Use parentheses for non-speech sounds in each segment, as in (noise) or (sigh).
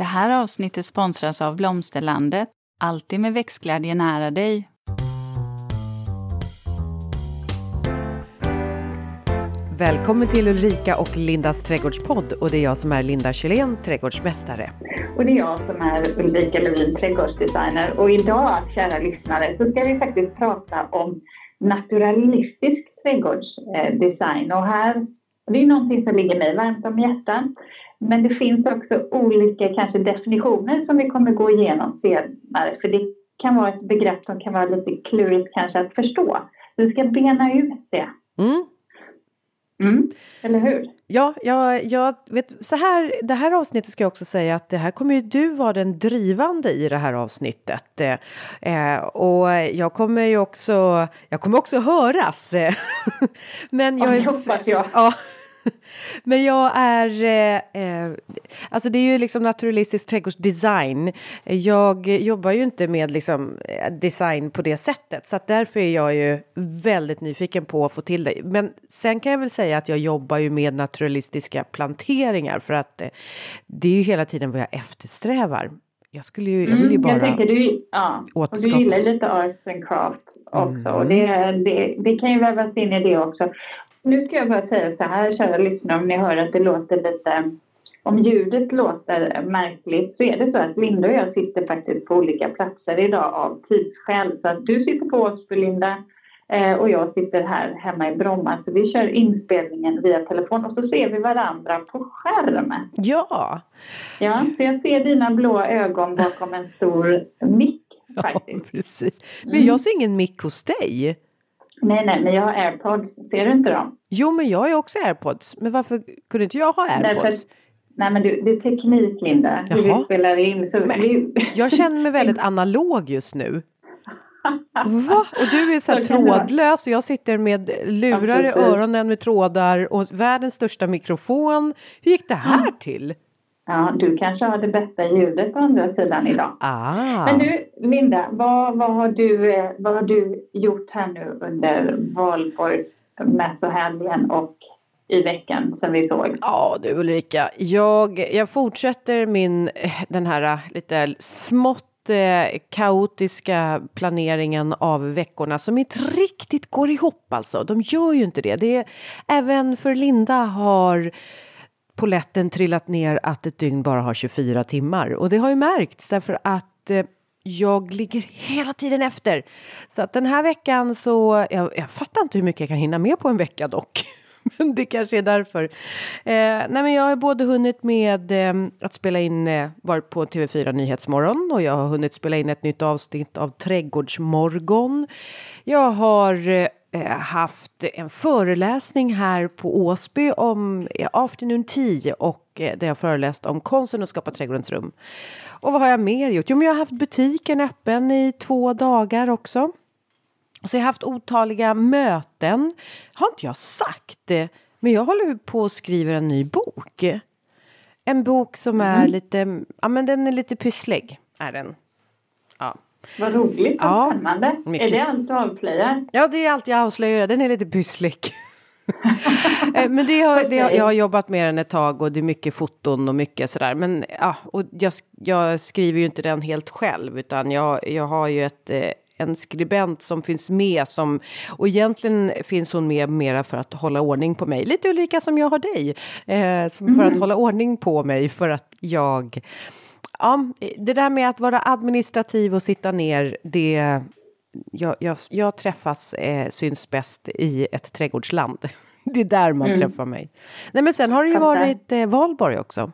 Det här avsnittet sponsras av Blomsterlandet. Alltid med växtglädje nära dig. Välkommen till Ulrika och Lindas trädgårdspodd och det är jag som är Linda Kjellén, trädgårdsmästare. Och det är jag som är Ulrika Levin, trädgårdsdesigner. Och idag, kära lyssnare, så ska vi faktiskt prata om naturalistisk trädgårdsdesign. Och här, det är någonting som ligger mig varmt om hjärtat. Men det finns också olika kanske definitioner som vi kommer gå igenom senare. För det kan vara ett begrepp som kan vara lite klurigt kanske att förstå. Så vi ska bena ut det. Mm. Mm, eller hur? Ja, jag, jag vet, så här, det här avsnittet ska jag också säga att det här kommer ju du vara den drivande i det här avsnittet. Eh, och jag kommer ju också, jag kommer också höras. (laughs) Men jag, ja, det hoppas jag. Ja, (laughs) Men jag är, eh, eh, alltså det är ju liksom naturalistisk trädgårdsdesign. Jag jobbar ju inte med liksom eh, design på det sättet så därför är jag ju väldigt nyfiken på att få till det. Men sen kan jag väl säga att jag jobbar ju med naturalistiska planteringar för att eh, det är ju hela tiden vad jag eftersträvar. Jag skulle ju, jag vill ju mm, bara jag tänker, du, ja, återskapa. Och du gillar lite arts and craft också. Mm. Och det, det, det kan ju vävas in i det också. Nu ska jag bara säga så här, kära lyssnare, om ni hör att det låter lite om ljudet låter märkligt så är det så att Linda och jag sitter faktiskt på olika platser idag av tidsskäl. Så att du sitter på Åsby, Linda, eh, och jag sitter här hemma i Bromma. Så vi kör inspelningen via telefon och så ser vi varandra på skärmen. Ja! Ja, så jag ser dina blå ögon bakom en stor mick faktiskt. Ja, precis. Men jag ser ingen mick hos dig. Nej, nej, men jag har airpods. Ser du inte dem? Jo, men jag har ju också airpods. Men varför kunde inte jag ha airpods? Därför, nej, men du, det är teknik, Linda. Hur vi spelar in. Så men, vi... jag känner mig väldigt (laughs) analog just nu. Va? Och du är så här trådlös och jag sitter med lurar i öronen med trådar och världens största mikrofon. Hur gick det här till? Ja, du kanske har det bästa ljudet på andra sidan idag. Ah. Men du, Linda, vad, vad, har du, eh, vad har du gjort här nu under valborgsmässohelgen och i veckan sen vi såg? Ja du Ulrika, jag, jag fortsätter min den här lite smått eh, kaotiska planeringen av veckorna som inte riktigt går ihop alltså. De gör ju inte det. det är, även för Linda har poletten trillat ner att ett dygn bara har 24 timmar. Och det har ju märkts därför att eh, jag ligger hela tiden efter. Så att den här veckan så, jag, jag fattar inte hur mycket jag kan hinna med på en vecka dock. (laughs) men det kanske är därför. Eh, nej men jag har både hunnit med eh, att spela in, eh, varit på TV4 Nyhetsmorgon och jag har hunnit spela in ett nytt avsnitt av Trädgårdsmorgon. Jag har Eh, haft en föreläsning här på Åsby om Afternoon Tea och eh, där jag föreläst om konsten att skapa trädgårdens rum. Och vad har jag mer gjort? Jo, men jag har haft butiken öppen i två dagar också. Så jag har haft otaliga möten. Har inte jag sagt det? Men jag håller på att skriva en ny bok. En bok som är mm. lite, ja men den är lite pysslig, är den. Vad roligt och ja, spännande. Mycket... Är det allt du avslöjar? Ja, det är allt jag avslöjar. Den är lite pysslig. (laughs) Eh, men det har, det har, jag har jobbat med den ett tag och det är mycket foton och mycket sådär. Men ja, och jag, jag skriver ju inte den helt själv utan jag, jag har ju ett eh, en skribent som finns med som och egentligen finns hon med mera för att hålla ordning på mig, lite olika som jag har dig, eh, som mm. för att mm. hålla ordning på mig för att jag ja, det där med att vara administrativ och sitta ner, det... Jag, jag, jag träffas, eh, syns bäst i ett trädgårdsland. (laughs) det är där man mm. träffar mig. Nej, men sen har det ju varit eh, valborg också.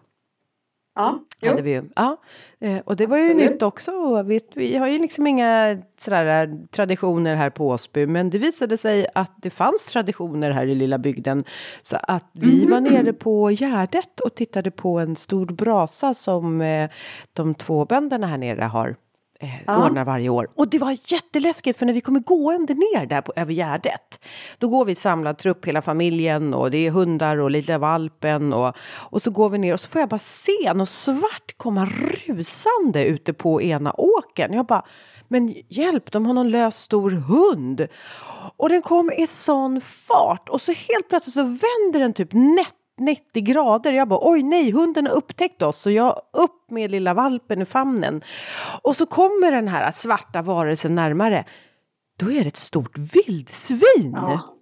Ja, hade vi ju. ja. Eh, och det var ju Absolut. nytt också. Vi, vi har ju liksom inga sådär, eh, traditioner här på Åsby. Men det visade sig att det fanns traditioner här i lilla bygden. Så att vi mm. var nere på Gärdet och tittade på en stor brasa som eh, de två bönderna här nere har eh, ja. ordnar varje år. Och det var jätteläskigt för när vi kommer gående ner där på, över Gärdet då går vi samlad trupp hela familjen och det är hundar och lilla valpen och, och så går vi ner och så får jag bara se något svart komma rusande ute på ena åken. Jag bara men hjälp, de har någon lös stor hund. Och den kom i sån fart och så helt plötsligt så vänder den typ nätt 90 grader. Jag bara oj nej, hunden har upptäckt oss. Så jag upp med lilla valpen i famnen. Och så kommer den här svarta varelsen närmare. Då är det ett stort vildsvin. Ja.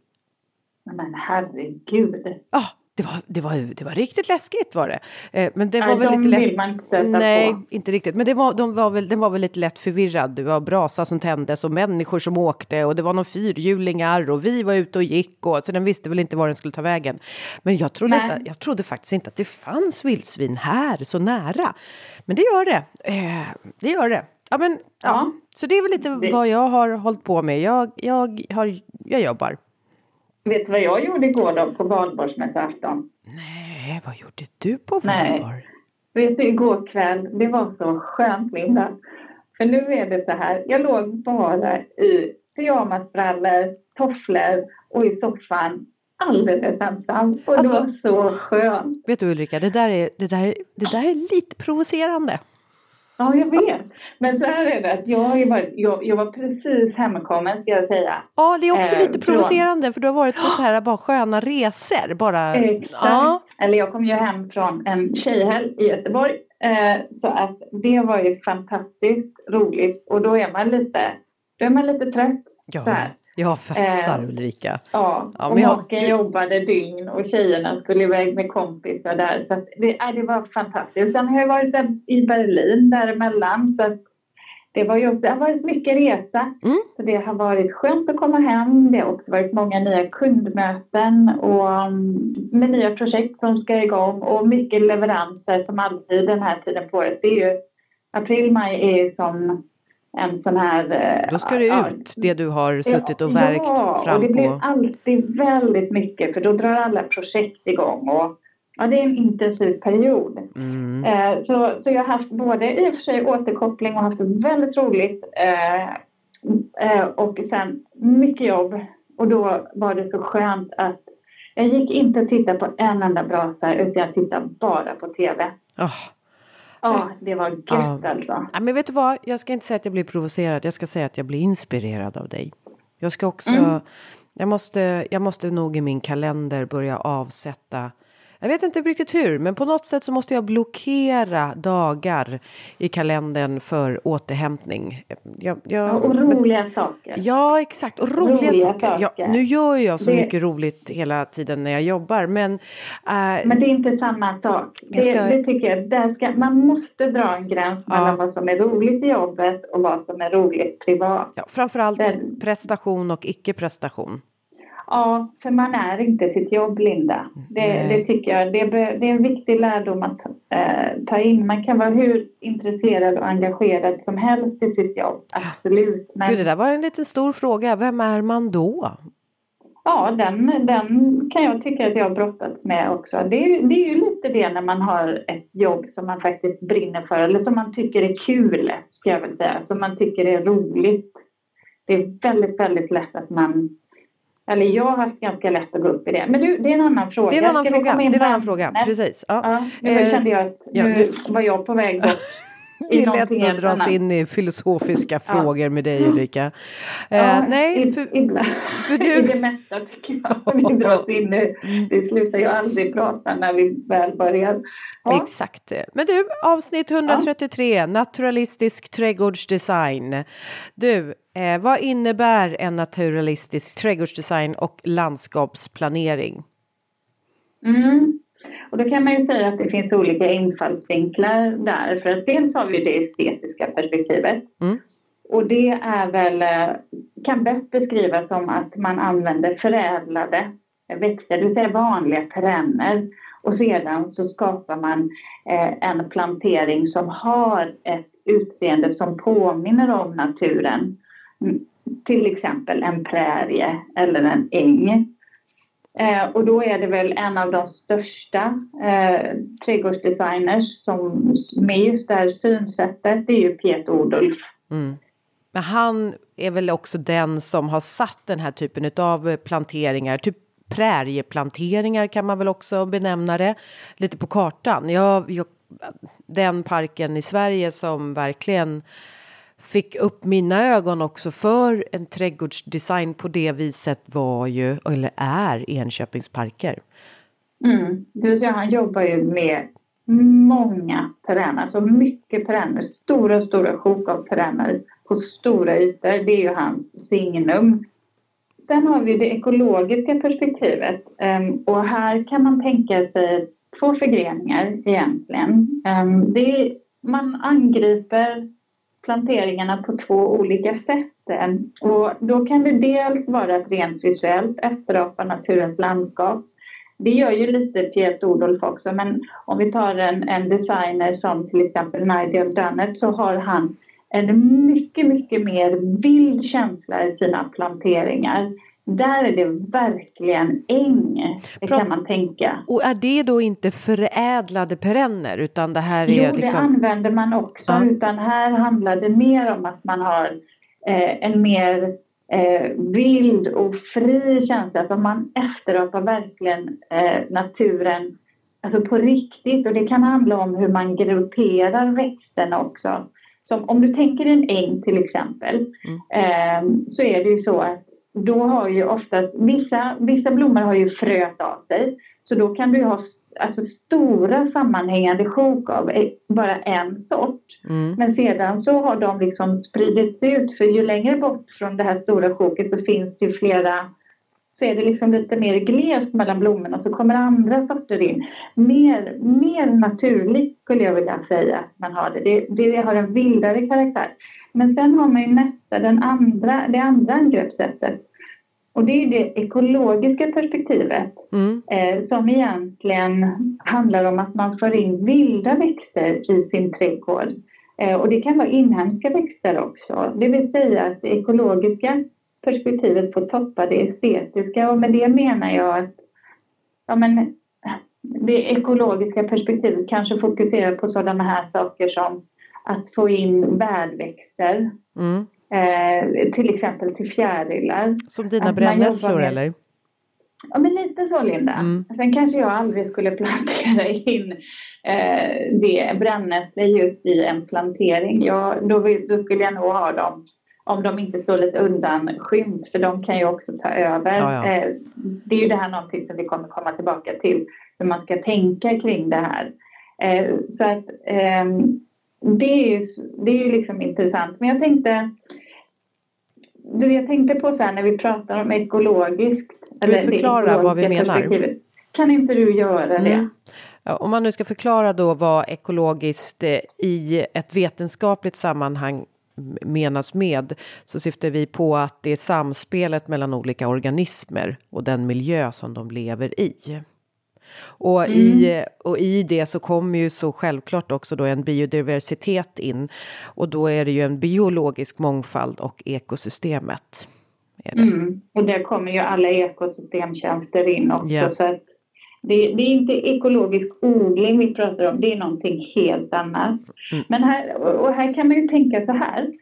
Men herregud. Ja, det var, det, var, det var riktigt läskigt var det. Eh, men det var Nej, väl de lite vill man inte stöta Nej, på. inte riktigt. Men det var, de var väl, den var väl lite lätt förvirrad. Det var brasa som tändes och människor som åkte och det var några fyrhjulingar och vi var ute och gick och så den visste väl inte var den skulle ta vägen. Men jag trodde, inte, jag trodde faktiskt inte att det fanns vildsvin här så nära. Men det gör det. Eh, det gör det. Ja, men, ja. ja. Så det är väl lite det... vad jag har hållit på med. Jag, jag, har, jag jobbar. Vet du vad jag gjorde igår då på valborgsmässoafton? Nej, vad gjorde du på valborg? Vet du, igår kväll, det var så skönt Linda. För nu är det så här, jag låg bara i pyjamasbrallor, tofflor och i soffan alldeles ensam. Och alltså, det var så skönt. Vet du Ulrika, det där är, det där, det där är lite provocerande. Ja, jag vet. Men så här är det. Jag, har varit, jag, jag var precis hemkommen ska jag säga. Ja, det är också eh, lite provocerande för du har varit på så här bara sköna resor. Bara, Exakt. Ja. Eller jag kom ju hem från en tjejhelg i Göteborg. Eh, så att det var ju fantastiskt roligt och då är man lite, då är man lite trött. Ja. Så här. Jag fattar eh, Ulrika. Ja, ja och jag... maken jobbade dygn och tjejerna skulle iväg med kompisar där. Så det, äh, det var fantastiskt. Och sen har jag varit där i Berlin däremellan. Så att det, var ju också, det har varit mycket resa. Mm. Så det har varit skönt att komma hem. Det har också varit många nya kundmöten och um, med nya projekt som ska igång och mycket leveranser som alltid den här tiden på året. Det är ju april, maj är ju som en sån här... Eh, Då ska det ja, ut, det du har suttit och verkt ja, fram på. Ja, det blir alltid väldigt mycket för då drar alla projekt igång. Och, ja, det är en intensiv period. Mm. Eh, så, så jag har haft både i och för sig återkoppling och haft väldigt roligt. Eh, eh, och sen mycket jobb. Och då var det så skönt att jag gick inte och tittade på en enda brasa utan jag tittade bara på TV. Oh. Ja, det var gött ja. alltså. Ja, men vet du vad, jag ska inte säga att jag blir provocerad, jag ska säga att jag blir inspirerad av dig. Jag ska också, mm. jag, måste, jag måste nog i min kalender börja avsätta jag vet inte riktigt hur, men på något sätt så måste jag blockera dagar i kalendern för återhämtning. Jag, jag, och roliga men, saker. Ja, exakt. Och roliga, roliga saker. saker. Ja, nu gör jag så det, mycket roligt hela tiden när jag jobbar, men... Äh, men det är inte samma sak. Det, ska, det tycker jag. Där ska, man måste dra en gräns ja. mellan vad som är roligt i jobbet och vad som är roligt privat. Ja, framförallt Den, prestation och icke-prestation. Ja, för man är inte sitt jobb, Linda. Det, det tycker jag. Det, det, är en viktig lärdom att äh, ta in. Man kan vara hur intresserad och engagerad som helst i sitt jobb, absolut. Men... Gud, det där var en liten stor fråga. Vem är man då? Ja, den, den kan jag tycka att jag har brottats med också. Det är, det är ju lite det när man har ett jobb som man faktiskt brinner för eller som man tycker är kul, ska jag väl säga, som man tycker är roligt. Det är väldigt, väldigt lätt att man eller jag har haft ganska lätt att gå upp i det. Men du, det är en annan fråga. Det är en annan Ska fråga. Det är en annan fråga. Precis. Ja. Ja, nu eh, kände jag att nu ja, du... var jag på väg bort. (laughs) Det är lätt att dras in i filosofiska ja. frågor med dig Ulrika. Ja, uh, nej, för, för du... (laughs) I det mesta tycker jag. Vi dras in nu. Vi slutar ju aldrig prata när vi väl börjar. Ja. Exakt. Men du, avsnitt 133, ja. naturalistisk trädgårdsdesign. Du, eh, vad innebär en naturalistisk trädgårdsdesign och landskapsplanering? Mm. Och då kan man ju säga att det finns olika infallsvinklar där. För att dels har vi det estetiska perspektivet. Mm. Och det är väl, eh, kan bäst beskrivas som att man använder förädlade växter, det vill säga vanliga perenner och sedan så skapar man eh, en plantering som har ett utseende som påminner om naturen. Mm, till exempel en prärie eller en äng. Eh, och då är det väl en av de största eh, trädgårdsdesigners som med just det här synsättet, det är ju Piet Odulf. Mm. Men han är väl också den som har satt den här typen av planteringar, typ prärieplanteringar kan man väl också benämna det, lite på kartan. Jag, jag, den parken i Sverige som verkligen fick upp mina ögon också för en trädgårdsdesign på det viset var ju, eller är, Enköpings parker. Mm. Det vill säga han jobbar ju med många perenner, alltså mycket perenner, stora, stora sjok av perenner på stora ytor. Det är ju hans signum. Sen har vi det ekologiska perspektivet ehm, och här kan man tänka sig två förgreningar egentligen. Ehm, det är, man angriper planteringarna på två olika sätt. Och då kan det dels vara ett rent visuellt efterapa naturens landskap. Det gör ju lite Piet Odolf också, men om vi tar en, en designer som till exempel Nigel Dunnett så har han en mycket, mycket mer vild känsla i sina planteringar. Där är det verkligen äng, det kan man tänka. Och är det då inte förädlade perenner utan det här är jo, liksom... det använder man också ja. utan här handlar det mer om att man har eh, en mer eh, vild och fri känsla. För man efterapar verkligen eh, naturen alltså på riktigt och det kan handla om hur man grupperar växterna också. Som om du tänker en äng till exempel mm. eh, så är det ju så att då har ju ofta vissa, vissa blommor har ju fröt av sig så då kan du ha alltså stora sammanhängande sjok av bara en sort. Mm. Men sedan så har de liksom spridits ut för ju längre bort från det här stora sjoket så finns det ju flera så är det liksom lite mer glest mellan blommorna så kommer andra sorter in. Mer, mer naturligt skulle jag vilja säga att man har det. det. Det har en vildare karaktär. Men sen har man ju nästa, den andra, det andra angreppssättet. Och det är det ekologiska perspektivet mm. eh, som egentligen handlar om att man får in vilda växter i sin trädgård. Eh, och det kan vara inhemska växter också. Det vill säga att det ekologiska perspektivet får toppa det estetiska och med det menar jag att ja, men, det ekologiska perspektivet kanske fokuserar på sådana här saker som att få in värdväxter. Mm. Eh, till exempel till fjärilar. Som dina brännässlor eller? Ja men lite så Linda. Mm. Sen kanske jag aldrig skulle (laughs) plantera in eh, det brännässlor just i en plantering. Ja, då, då skulle jag nog ha dem om de inte står lite undanskymt för de kan ju också ta över. Ja, ja. Eh, det är ju det här någonting som vi kommer komma tillbaka till hur man ska tänka kring det här. Eh, så att ehm, det är ju, det är ju liksom intressant. Men jag tänkte det jag tänkte på så här när vi pratar om ekologiskt. Ska vi förklara vad vi menar? Kan inte du göra det? Mm. Om man nu ska förklara då vad ekologiskt eh, i ett vetenskapligt sammanhang menas med så syftar vi på att det är samspelet mellan olika organismer och den miljö som de lever i. Och, mm. i, och i det så kommer ju så självklart också då en biodiversitet in. Och då är det ju en biologisk mångfald och ekosystemet. Mm. Och där kommer ju alla ekosystemtjänster in också. Yeah. Så att det, det, är inte ekologisk odling vi pratar om, det är någonting helt annat. Mm. Men här, och här kan man ju tänka så här.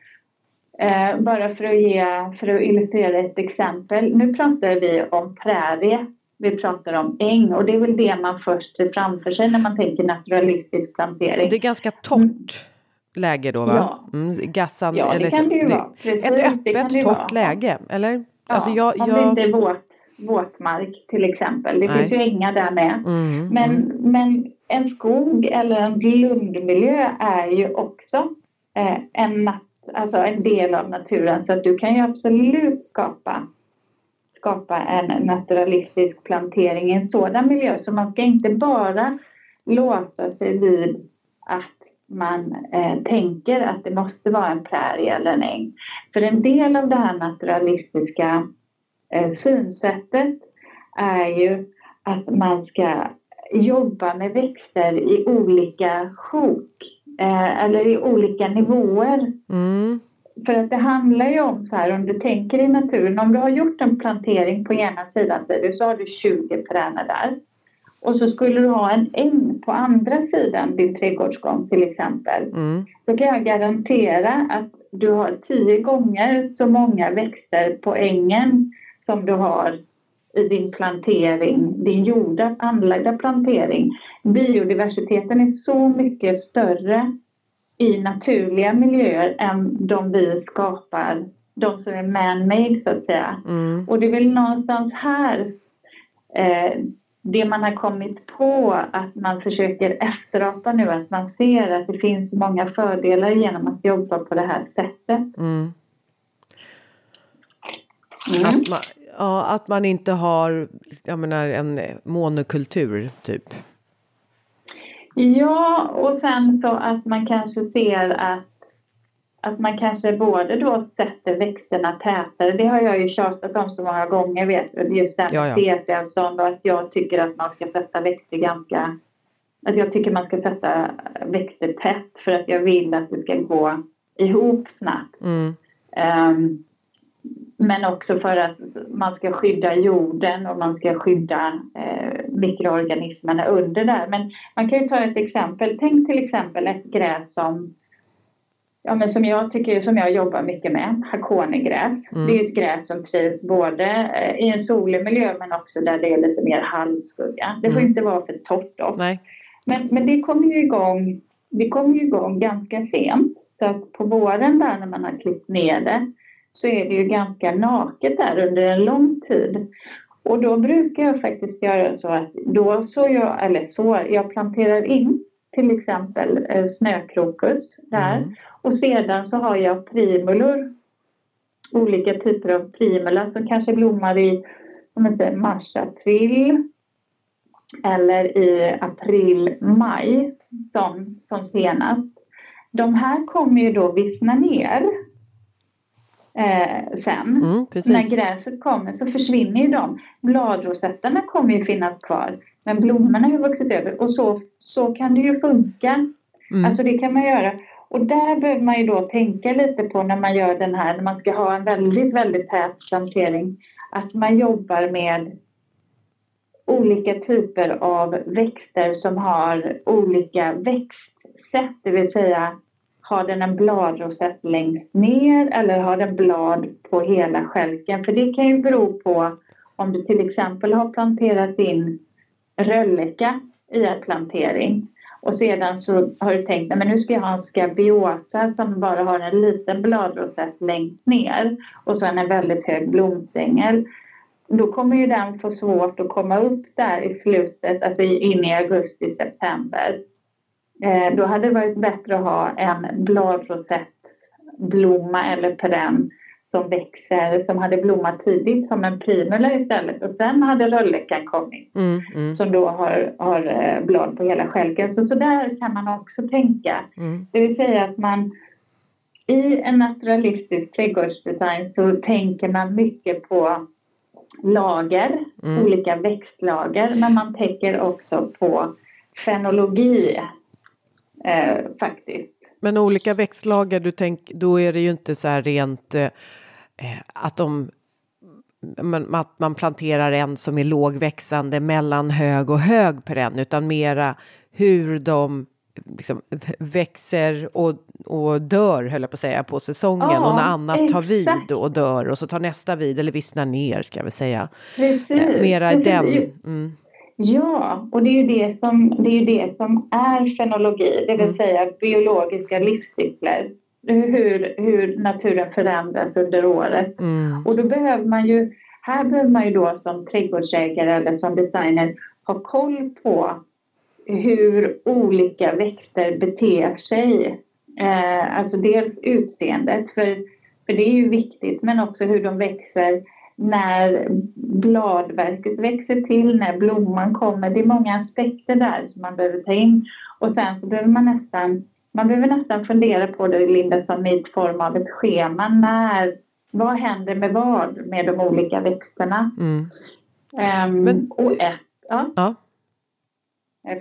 Eh, bara för att, ge, för att illustrera ett exempel. Nu pratar vi om prärie vi pratar om äng och det är väl det man först ser framför sig när man tänker naturalistisk plantering. Det är ganska torrt läge då va? Ja, mm, gassan, ja det eller, kan det ju vara. Precis, ett öppet torrt vara. läge eller? Ja, alltså jag, om jag... det inte är våt, våtmark till exempel. Det Nej. finns ju ängar där med. Mm, men, mm. men en skog eller en lundmiljö är ju också eh, en, alltså en del av naturen så att du kan ju absolut skapa skapa en naturalistisk plantering i en sådan miljö. Så man ska inte bara låsa sig vid att man eh, tänker att det måste vara en prärie eller en äng. För en del av det här naturalistiska eh, synsättet är ju att man ska jobba med växter i olika sjok eh, eller i olika nivåer. Mm. För att det handlar ju om så här, om du tänker i naturen, om du har gjort en plantering på ena sidan så har du 20 perenner där. Och så skulle du ha en äng på andra sidan din trädgårdsgång till exempel. Mm. Då kan jag garantera att du har tio gånger så många växter på ängen som du har i din plantering, din gjorda, anlagda plantering. Biodiversiteten är så mycket större i naturliga miljöer än de vi skapar, de som är man-made så att säga. Mm. Och det är väl någonstans här eh, det man har kommit på att man försöker efterapa nu, att man ser att det finns många fördelar genom att jobba på det här sättet. Mm. Mm. Att, man, ja, att man inte har jag menar, en monokultur, typ. Ja, och sen så att man kanske ser att att man kanske både då sätter växterna tätare. Det har jag ju tjatat om så många gånger, vet just det här med CC-avstånd och att jag tycker att man ska sätta växter ganska... Att jag tycker man ska sätta växter tätt för att jag vill att det ska gå ihop snabbt. Mm. Um, men också för att man ska skydda jorden och man ska skydda eh, mikroorganismerna under där. Men man kan ju ta ett exempel. Tänk till exempel ett gräs som ja, men som jag tycker, som jag jobbar mycket med, hakonigräs. Mm. Det är ett gräs som trivs både eh, i en solig miljö men också där det är lite mer halvskugga. Det får mm. inte vara för torrt dock. Nej. Men, men det kommer ju igång, det kommer ju igång ganska sent. Så att på våren där när man har klippt ner det så är det ju ganska naket där under en lång tid. Och då brukar jag faktiskt göra så att då så jag, eller så, jag planterar in till exempel eh, snökrokus där. Mm. Och sedan så har jag primulor. Olika typer av primula som kanske blommar i mars, april eller i april, maj som, som senast. De här kommer ju då vissna ner eh, sen. Mm, När gräset kommer så försvinner ju de. Bladrosetterna kommer ju finnas kvar men blommorna har ju vuxit över och så, så kan det ju funka. Mm. Alltså det kan man göra. Och där behöver man ju då tänka lite på när man gör den här, när man ska ha en väldigt, väldigt tät plantering, att man jobbar med olika typer av växter som har olika växtsätt, det vill säga har den en bladrosett längst ner eller har den blad på hela skälken? För det kan ju bero på om du till exempel har planterat in rölleka i en plantering och sedan så har du tänkt att nu ska jag ha en skabiosa som bara har en liten bladrosett längst ner och sen en väldigt hög blomstängel. Då kommer ju den få svårt att komma upp där i slutet, alltså in i augusti, september. Eh, då hade det varit bättre att ha en bladrosettblomma eller perenn som växer, som hade blommat tidigt som en primula istället och sen hade rölleka kommit mm, mm. som då har, har eh, blad på hela skälken. Så, så där kan man också tänka. Mm. Det vill säga att man i en naturalistisk trädgårdsdesign så tänker man mycket på lager, mm. olika växtlager, men man tänker också på fenologi eh, faktiskt. Men olika växtlager, du tänk, då är det ju inte så här rent eh, Eh, att de att man planterar en som är lågväxande mellan hög och hög perenn utan mera hur de liksom växer och, och dör, höll jag på att säga, på säsongen ja, och när annat exakt. tar vid och dör och så tar nästa vid eller vissnar ner ska jag väl säga. Precis, eh, mera precis. den. Mm. Ja, och det är ju det som, det är, det som är fenologi, det vill mm. säga biologiska livscykler hur, hur naturen förändras under året. Mm. Och då behöver man ju, här behöver man ju då som trädgårdsägare eller som designer ha koll på hur olika växter beter sig. Eh, alltså dels utseendet, för, för det är ju viktigt, men också hur de växer när bladverket växer till, när blomman kommer. Det är många aspekter där som man behöver ta in. Och sen så behöver man nästan man behöver nästan fundera på det, Linda, som i form av ett schema. När, vad händer med vad med de olika växterna? Mm. Um, men, och ett, ja. ja.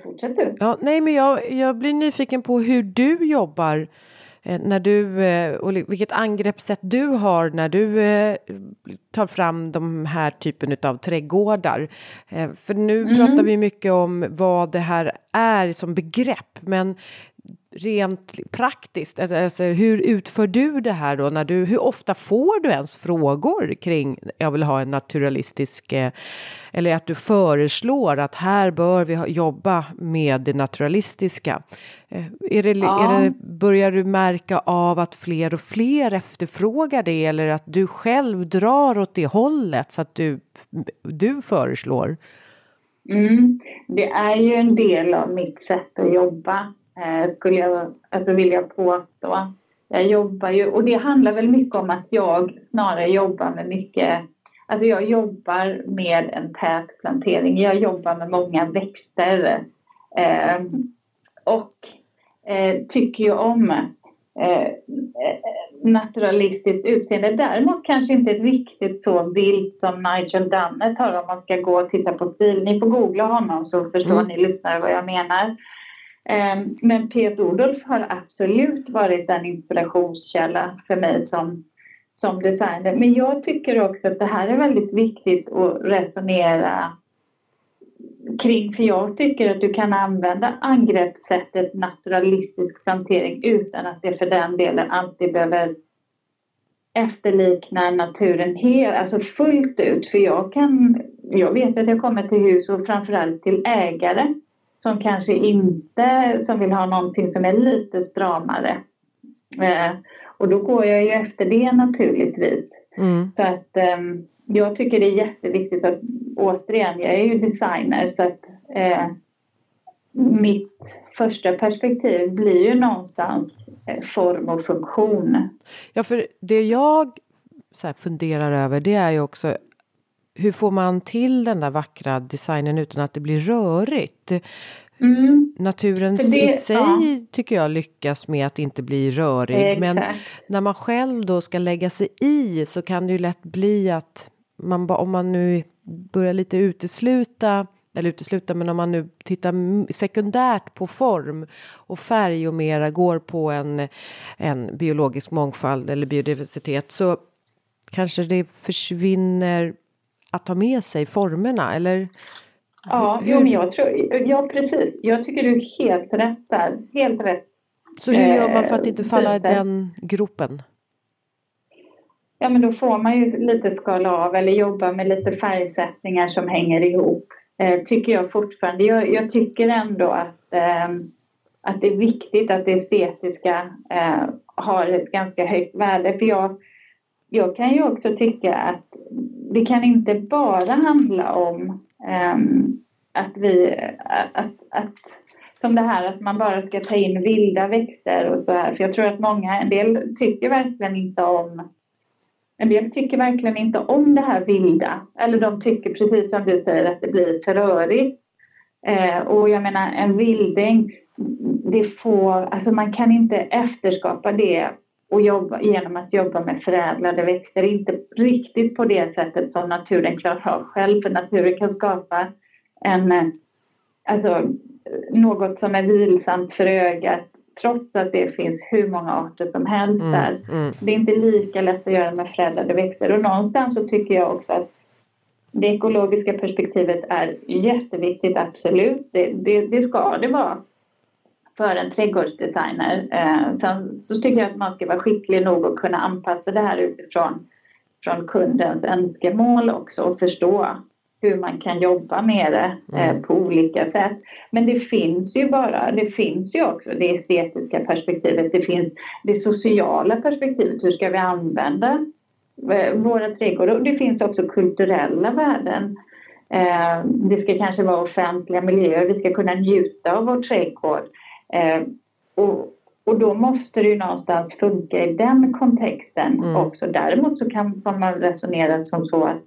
Fortsätt du. Ja, nej, men jag, jag blir nyfiken på hur du jobbar eh, när du, eh, och vilket angreppssätt du har när du eh, tar fram de här typen av trädgårdar. För nu mm. pratar vi mycket om vad det här är som begrepp, men rent praktiskt, alltså, hur utför du det här då? När du, hur ofta får du ens frågor kring jag vill ha en naturalistisk eh, eller att du föreslår att här bör vi jobba med det naturalistiska? Eh, är det, ja. är det, börjar du märka av att fler och fler efterfrågar det eller att du själv drar åt det hållet så att du, du föreslår? Mm. Det är ju en del av mitt sätt att jobba, eh, skulle jag alltså vilja påstå. Jag jobbar ju, och det handlar väl mycket om att jag snarare jobbar med mycket Alltså jag jobbar med en tät plantering. Jag jobbar med många växter. Eh, och eh, tycker ju om eh, naturalistiskt utseende. Däremot kanske inte riktigt så vilt som Nigel Dunnett har om man ska gå och titta på stil. Ni får googla honom så förstår mm. ni lyssnare vad jag menar. Ehm, men Peter Odolf har absolut varit en inspirationskälla för mig som, som designer. Men jag tycker också att det här är väldigt viktigt att resonera kring, för jag tycker att du kan använda angreppssättet naturalistisk plantering utan att det för den delen alltid behöver efterlikna naturen helt, alltså fullt ut. För jag kan, jag vet att jag kommer till hus och framförallt till ägare som kanske inte, som vill ha någonting som är lite stramare. Eh, och då går jag ju efter det naturligtvis. Mm. Så att eh, jag tycker det är jätteviktigt att återigen, jag är ju designer så att eh, mitt första perspektiv blir ju någonstans eh, form och funktion. Ja, för det jag så funderar över det är ju också hur får man till den där vackra designen utan att det blir rörigt? Mm. Naturen det, i sig ja. tycker jag lyckas med att inte bli rörig. Exakt. Men när man själv då ska lägga sig i så kan det ju lätt bli att man, om man nu börjar lite utesluta eller utesluta, men om man nu tittar sekundärt på form och färg och mera går på en, en biologisk mångfald eller biodiversitet så kanske det försvinner att ta med sig formerna eller? Ja, jo, men jag tror, ja precis. Jag tycker du är helt rätt där. Helt rätt. Så hur gör man för att inte falla i den gropen? Ja, men då får man ju lite skala av eller jobba med lite färgsättningar som hänger ihop. Eh, tycker jag fortfarande. Jag, jag tycker ändå att, eh, att det är viktigt att det estetiska eh, har ett ganska högt värde. För jag, jag kan ju också tycka att det kan inte bara handla om um, att vi... Att, att, som det här att man bara ska ta in vilda växter och så här. För jag tror att många, en del tycker verkligen inte om en del tycker verkligen inte om det här vilda. Eller de tycker precis som du säger att det blir för rörigt. Eh, och jag menar en vilding, det får, alltså man kan inte efterskapa det och jobba, genom att jobba med förädlade växter. Inte riktigt på det sättet som naturen klarar av själv. För naturen kan skapa en, eh, alltså, något som är vilsamt för ögat trots att det finns hur många arter som helst mm, där. Mm. Det är inte lika lätt att göra med förädlade växter och någonstans så tycker jag också att det ekologiska perspektivet är jätteviktigt, absolut. Det, det, det ska det vara för en trädgårdsdesigner. Eh, sen så tycker jag att man ska vara skicklig nog att kunna anpassa det här utifrån från kundens önskemål också och förstå hur man kan jobba med det eh, mm. på olika sätt. Men det finns ju bara, det finns ju också det estetiska perspektivet, det finns det sociala perspektivet, hur ska vi använda eh, våra trädgårdar? Och det finns också kulturella värden. Eh, det ska kanske vara offentliga miljöer, vi ska kunna njuta av vår trädgård. Eh, och, och då måste det ju någonstans funka i den kontexten mm. också. Däremot så kan man resonera som så att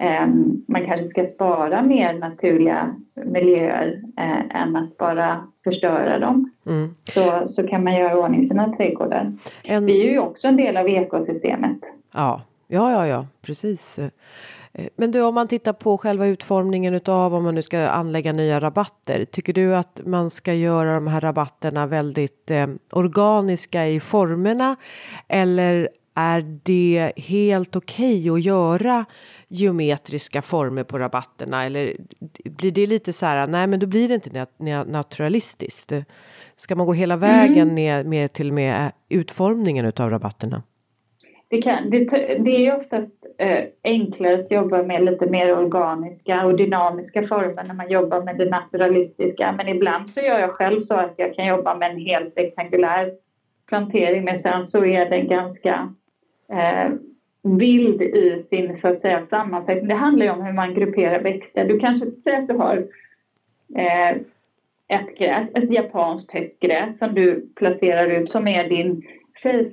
Ehm, man kanske ska spara mer naturliga miljöer eh, än att bara förstöra dem. Mm. Så, så kan man göra ordning sina trädgårdar. En... Vi är ju också en del av ekosystemet. Ja, ja, ja, ja precis. Eh, men du, om man tittar på själva utformningen utav om man nu ska anlägga nya rabatter. Tycker du att man ska göra de här rabatterna väldigt eh, organiska i formerna? Eller är det helt okej okay att göra geometriska former på rabatterna? Eller blir det lite så här, nej men då blir det inte naturalistiskt. Ska man gå hela vägen mm. ner med till med utformningen utav rabatterna? Det, kan, det, det är oftast eh, enklare att jobba med lite mer organiska och dynamiska former när man jobbar med det naturalistiska. Men ibland så gör jag själv så att jag kan jobba med en helt rektangulär plantering men sen så är den ganska eh, vild i sin så att säga sammansättning. Det handlar ju om hur man grupperar växter. Du kanske säger att du har eh, ett gräs, ett japanskt högt gräs som du placerar ut som är din,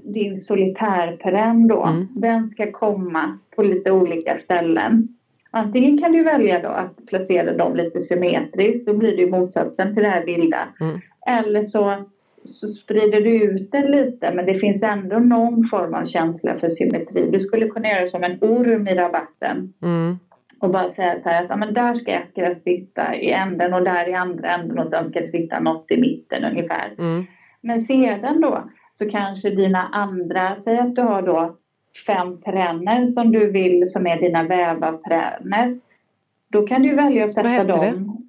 din solitärperenn då. Mm. Den ska komma på lite olika ställen. Antingen kan du välja då att placera dem lite symmetriskt, då blir det motsatsen till det här vilda. Mm. Eller så, så sprider du ut det lite men det finns ändå någon form av känsla för symmetri. Du skulle kunna göra som en orm i rabatten. Mm. Och bara säga så här att ja, men där ska ett sitta i änden och där i andra änden och sen ska det sitta något i mitten ungefär. Mm. Men sedan då så kanske dina andra, säg att du har då fem perenner som du vill som är dina vävarperenner. Då kan du välja att sätta dem.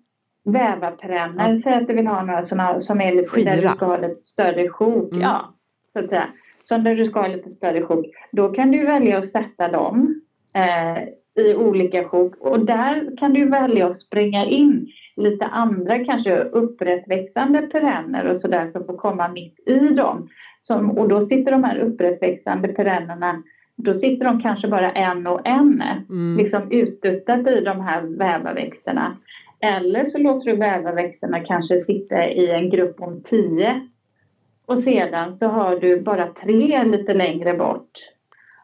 Det? Vävarperenner. Ja. Säg att du vill ha några såna, som är lite Skira. där du ska ha lite större sjok. Mm. Ja, så att säga. Så där du ska ha lite större sjok. Då kan du välja att sätta dem eh, i olika sjok och där kan du välja att springa in lite andra kanske upprättväxande perenner och sådär som får komma mitt i dem. Som, och då sitter de här upprättväxande perennerna då sitter de kanske bara en och en, mm. liksom utduttat i de här vävarväxterna. Eller så låter du vävarväxterna kanske sitta i en grupp om tio och sedan så har du bara tre lite längre bort.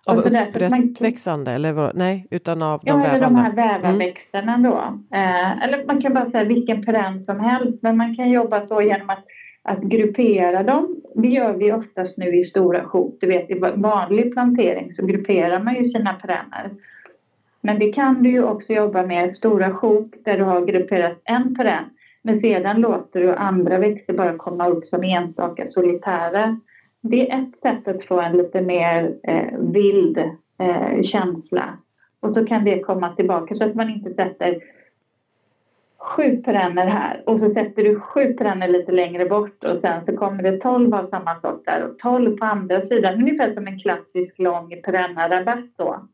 Av upprättväxande man, eller vad? Nej, utan av de ja, vävande? Ja, de här vävarväxterna mm. då. Eh, eller man kan bara säga vilken perenn som helst men man kan jobba så genom att att gruppera dem, det gör vi oftast nu i stora sjok. Du vet, i vanlig plantering så grupperar man ju sina perenner. Men det kan du ju också jobba med stora sjok där du har grupperat en perenn. Men sedan låter du andra växter bara komma upp som enstaka solitärer. Det är ett sätt att få en lite mer eh, vild eh, känsla. Och så kan det komma tillbaka så att man inte sätter sju perenner här och så sätter du sju perenner lite längre bort och sen så kommer det tolv av samma sort där och tolv på andra sidan. Ungefär som en klassisk lång perennarabatt då.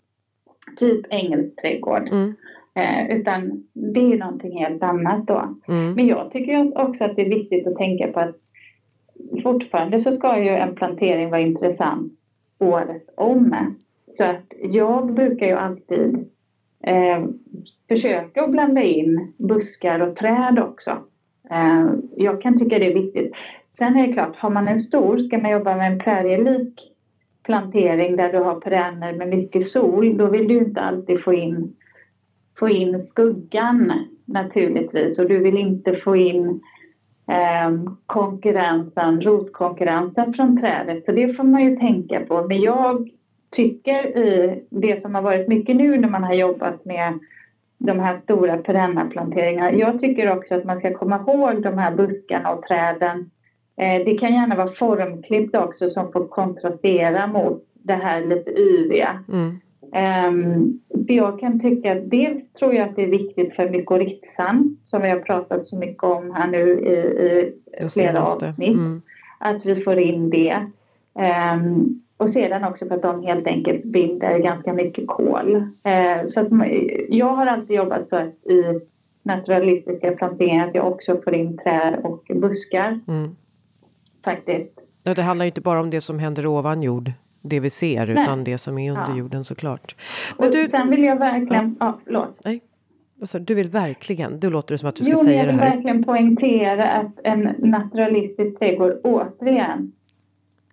Typ engelsk trädgård. Mm. Eh, utan det är någonting helt annat då. Mm. Men jag tycker också att det är viktigt att tänka på att fortfarande så ska ju en plantering vara intressant året om. Så att jag brukar ju alltid eh, försöka att blanda in buskar och träd också. Eh, jag kan tycka det är viktigt. Sen är det klart, har man en stor, ska man jobba med en prärielik plantering där du har perenner med mycket sol, då vill du inte alltid få in, få in skuggan naturligtvis och du vill inte få in eh, Ehm, konkurrensen, rotkonkurrensen från trädet. Så det får man ju tänka på. Men jag tycker i det som har varit mycket nu när man har jobbat med de här stora perennaplanteringarna. Jag tycker också att man ska komma ihåg de här buskarna och träden. Eh, det kan gärna vara formklippt också som får kontrastera mot det här lite yviga. Mm. Um, jag kan tycka dels tror jag att det är viktigt för mykorrhizan som vi har pratat så mycket om här nu i, i flera avsnitt. Mm. Att vi får in det. Um, och sedan också för att de helt enkelt binder ganska mycket kol. Eh, så att jag har alltid jobbat så att i naturalistiska planteringar att jag också får in träd och buskar. Mm. Faktiskt. Ja, det handlar inte bara om det som händer ovan jord, det vi ser, Nej. utan det som är under ja. jorden såklart. Men och du... Sen vill jag verkligen... Ja, ja förlåt. Nej. Alltså, du vill verkligen, du låter det som att du ska jo, säga det här. Jag vill verkligen poängtera att en naturalistisk trädgård återigen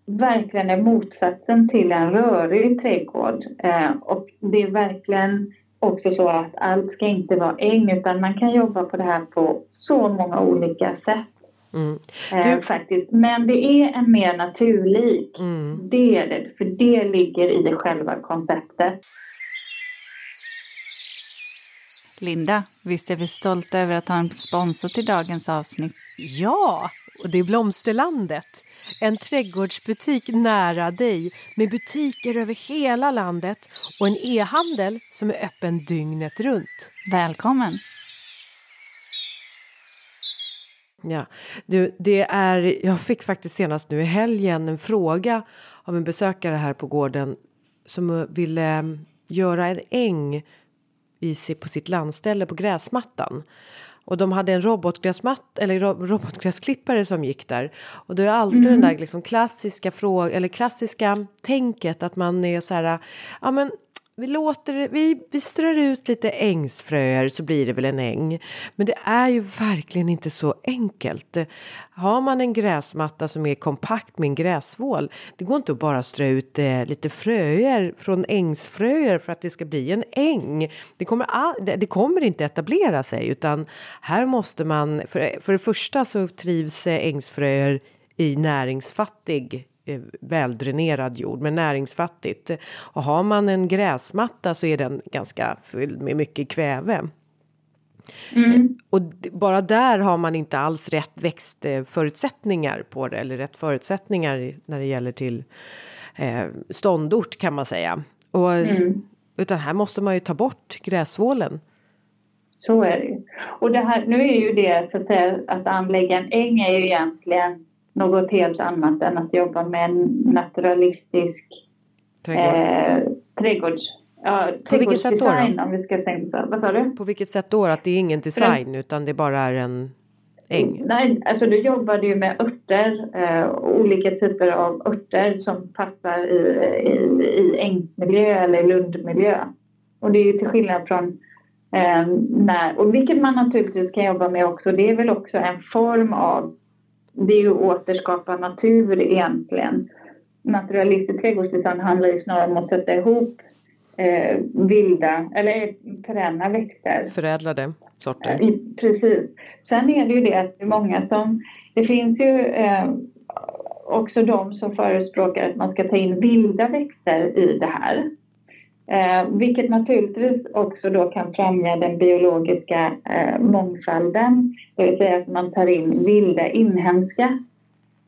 verkligen är motsatsen till en rörig trädgård. Eh, och det är verkligen också så att allt ska inte vara äng utan man kan jobba på det här på så många olika sätt. Mm. Eh, du... faktiskt. Men det är en mer naturlik. Mm. Det är det, för det ligger i själva konceptet. Linda, visst är vi stolta över att ha en sponsor till dagens avsnitt? Ja, och det är Blomsterlandet. En trädgårdsbutik nära dig med butiker över hela landet och en e-handel som är öppen dygnet runt. Välkommen! Ja, du, det är, jag fick faktiskt senast nu i helgen en fråga av en besökare här på gården som ville mm, göra en äng i sig på sitt landställe på gräsmattan. Och de hade en robotgräsmatt eller robotgräsklippare som gick där. Och det är alltid mm. den där liksom klassiska frågan eller klassiska tänket att man är så här, ja men vi, låter, vi, vi strör ut lite ängsfröer så blir det väl en äng. Men det är ju verkligen inte så enkelt. Har man en gräsmatta som är kompakt med en gräsvål, det går inte att bara strö ut eh, lite fröer från ängsfröer för att det ska bli en äng. Det kommer, all, det, det, kommer inte etablera sig utan här måste man, för, för det första så trivs eh, ängsfröer i näringsfattig väldränerad jord men näringsfattigt. Och har man en gräsmatta så är den ganska fylld med mycket kväve. Mm. Och bara där har man inte alls rätt växtförutsättningar på det eller rätt förutsättningar när det gäller till eh, ståndort kan man säga. Och, mm. Utan här måste man ju ta bort gräsvålen. Så är det ju. Och det här, nu är ju det så att säga att anlägga en äng är ju egentligen något helt annat än att jobba med en naturalistisk Trädgård. eh, trädgårds... Ja, På vilket sätt då? då? Om vi ska säga så. Vad sa du? På vilket sätt då? Att det är ingen design utan det bara är en äng? Nej, alltså du jobbar ju med örter, eh, olika typer av örter som passar i, i, i ängsmiljö eller lundmiljö. Och det är ju till skillnad från eh, när, och vilket man naturligtvis kan jobba med också, det är väl också en form av det är ju att återskapa natur egentligen. Naturalistisk trädgårdsdesign handlar ju snarare om att sätta ihop eh, vilda eller perenna växter. Förädlade sorter. Eh, precis. Sen är det ju det att det är många som... Det finns ju eh, också de som förespråkar att man ska ta in vilda växter i det här. Eh, vilket naturligtvis också då kan främja den biologiska eh, mångfalden. Det vill säga att man tar in vilda inhemska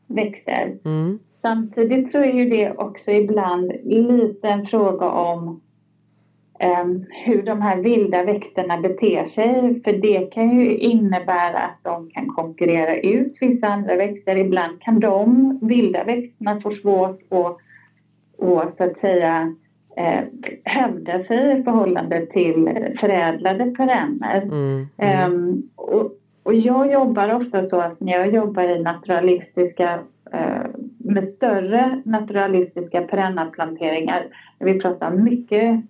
växter. Mm. Samtidigt så är ju det också ibland lite en fråga om eh, hur de här vilda växterna beter sig. För det kan ju innebära att de kan konkurrera ut vissa andra växter. Ibland kan de vilda växterna få svårt att, att så att säga eh, hävda sig i förhållande till förädlade perenner. Mm, mm. Um, och, och, jag jobbar ofta så att när jag jobbar i naturalistiska uh, med större naturalistiska perennplanteringar, när vi pratar mycket,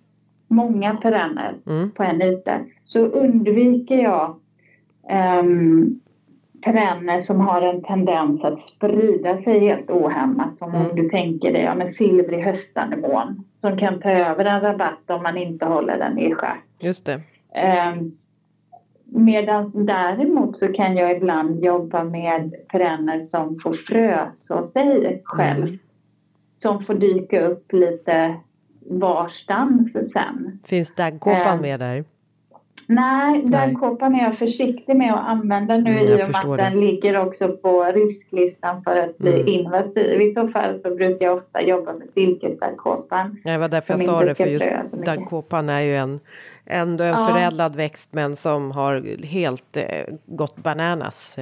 många perenner mm. på en yta, så undviker jag um, perenner som har en tendens att sprida sig helt ohämmat. Som mm. om du tänker dig ja, en silvrig höstanemon som kan ta över en rabatt om man inte håller den i schack. Just det. Eh, Medan däremot så kan jag ibland jobba med perenner som får fröså sig självt. Mm. Som får dyka upp lite varstans sen. Finns daggkåpan eh, med där? Nej, den kåpan är jag försiktig med att använda nu mm, i och med att den ligger också på risklistan för att bli mm. invasiv. I så fall så brukar jag ofta jobba med silkesdaggkåpan. Det var därför jag sa det, för just daggkåpan är ju en, ändå en ja. förädlad växt men som har helt eh, gått bananas.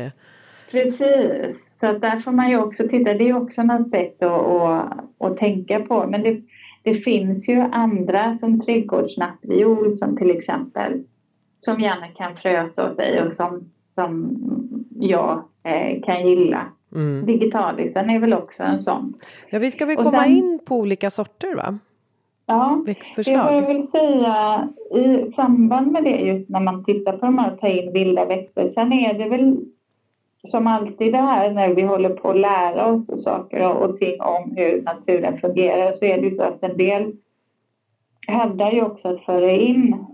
Precis, så att där får man ju också titta. Det är också en aspekt att, att, att tänka på. Men det, det finns ju andra som trädgårdsnattviol som till exempel som gärna kan frösa sig och som, som jag eh, kan gilla. Mm. Digitalisen är väl också en sån. Ja, vi ska väl komma sen, in på olika sorter va? Ja, Växtförslag. det jag väl säga i samband med det just när man tittar på de här ta in vilda växter. Sen är det väl som alltid det här när vi håller på att lära oss saker och ting om hur naturen fungerar så är det ju så att en del hävdar ju också att föra in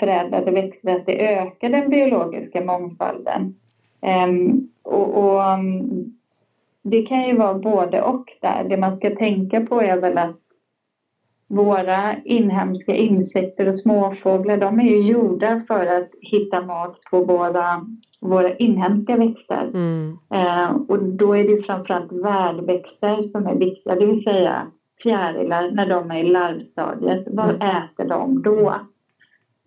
förädlade växter att det ökar den biologiska mångfalden. Um, och, och um, det kan ju vara både och där. Det man ska tänka på är väl att våra inhemska insekter och småfåglar de är ju gjorda för att hitta mat på våra, våra inhemska växter. Mm. Eh, och då är det framförallt värdväxter som är viktiga, det vill säga fjärilar när de är i larvstadiet. Vad mm. äter de då?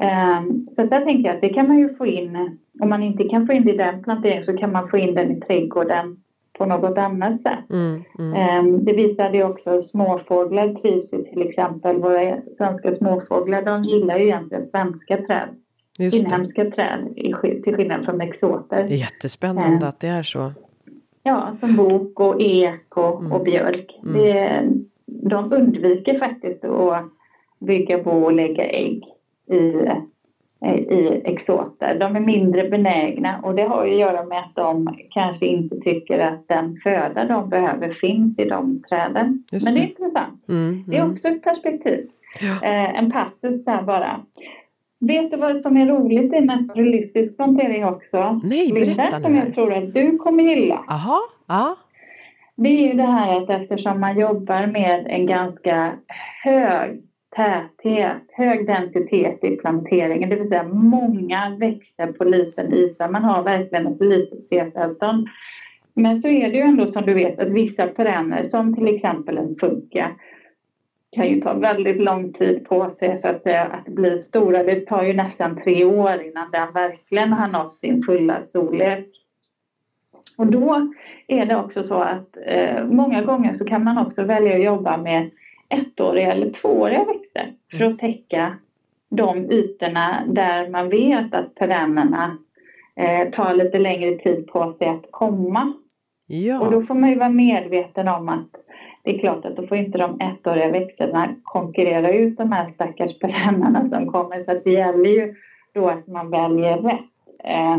Ehm, så där tänker jag att det kan man ju få in, om man inte kan få in det i den planteringen så kan man få in den i trädgården på något annat sätt. Mm, mm. Ehm, det visade ju också småfåglar trivs ju till exempel, våra svenska småfåglar de gillar ju egentligen svenska träd. inhemska träd till skillnad från exoter. Det är jättespännande eh. att det är så. Ja, som bok och ek och, mm. och björk. Mm. Det, de undviker faktiskt att bygga bo och lägga ägg i i exoter. De är mindre benägna och det har att göra med att de kanske inte tycker att den föda de behöver finns i de träden. Det. Men det är intressant. Mm, mm. Det är också ett perspektiv. Ja. Eh, en passus där bara. Vet du vad som är roligt i naturalistisk plantering också? Nej, Linda, som jag tror att du kommer gilla. Aha, ja. Det är ju det här att eftersom man jobbar med en ganska hög täthet, hög densitet i planteringen, det vill säga många växter på liten yta. Man har verkligen ett litet setavstånd. Men så är det ju ändå som du vet att vissa perenner, som till exempel en funka, kan ju ta väldigt lång tid på sig för att, eh, att bli stora. Det tar ju nästan tre år innan den verkligen har nått sin fulla storlek. Och då är det också så att eh, många gånger så kan man också välja att jobba med ettåriga eller tvååriga växter för att täcka de ytorna där man vet att perennerna eh, tar lite längre tid på sig att komma. Ja. Och då får man ju vara medveten om att det är klart att då får inte de ettåriga växterna konkurrera ut de här stackars perennerna som kommer. Så det gäller ju då att man väljer rätt. Eh,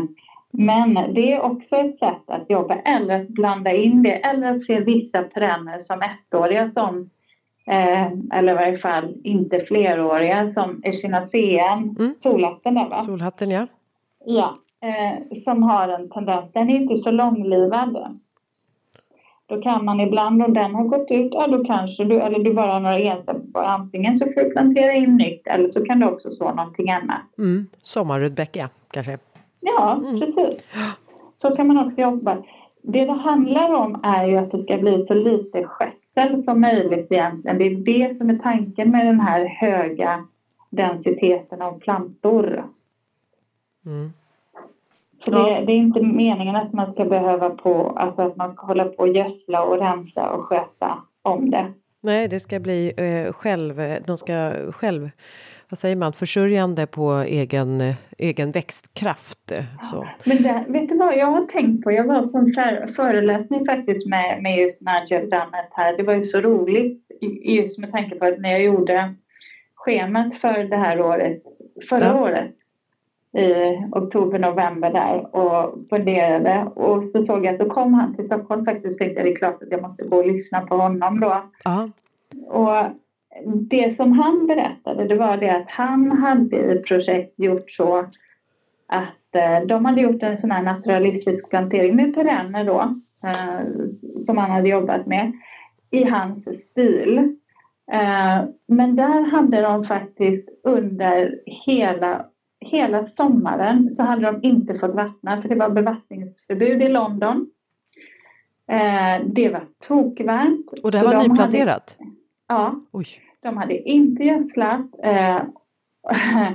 men det är också ett sätt att jobba eller att blanda in det eller att se vissa perenner som ettåriga som Eh, eller i varje fall inte fleråriga som echinaceen, mm. solhatten där va? Solhatten ja. Ja, eh, som har en tendens, den är inte så långlivad. Då kan man ibland om den har gått ut, ja då kanske du, eller du bara har några enstaka, antingen så får du plantera in nytt eller så kan du också så någonting annat. Mm. Sommarrudbecka kanske? Ja, mm. precis. Så kan man också jobba det det handlar om är ju att det ska bli så lite skötsel som möjligt egentligen. Det är det som är tanken med den här höga densiteten av plantor. Mm. Så det, det, är inte meningen att man ska behöva på, alltså att man ska hålla på och gödsla och rensa och sköta om det. Nej, det ska bli eh, själv, de ska själv vad säger man, försörjande på egen, egen växtkraft. Så. Men det, vet du vad jag har tänkt på? Jag var på en föreläsning faktiskt med, med just Dunnett här. Det var ju så roligt just med tanke på att när jag gjorde schemat för det här året, förra ja. året i oktober, november där och funderade och så såg jag att då kom han till Stockholm faktiskt tänkte jag det är klart att jag måste gå och lyssna på honom då. Ja. Och det som han berättade det var det att han hade i projekt gjort så att eh, de hade gjort en sån här naturalistisk plantering med perenner då eh, som han hade jobbat med i hans stil. Eh, men där hade de faktiskt under hela, hela sommaren så hade de inte fått vattna för det var bevattningsförbud i London. Det var tokvarmt. Och det här var nyplanterat? Hade, Ja. Oj. De hade inte gödslat eh, (laughs)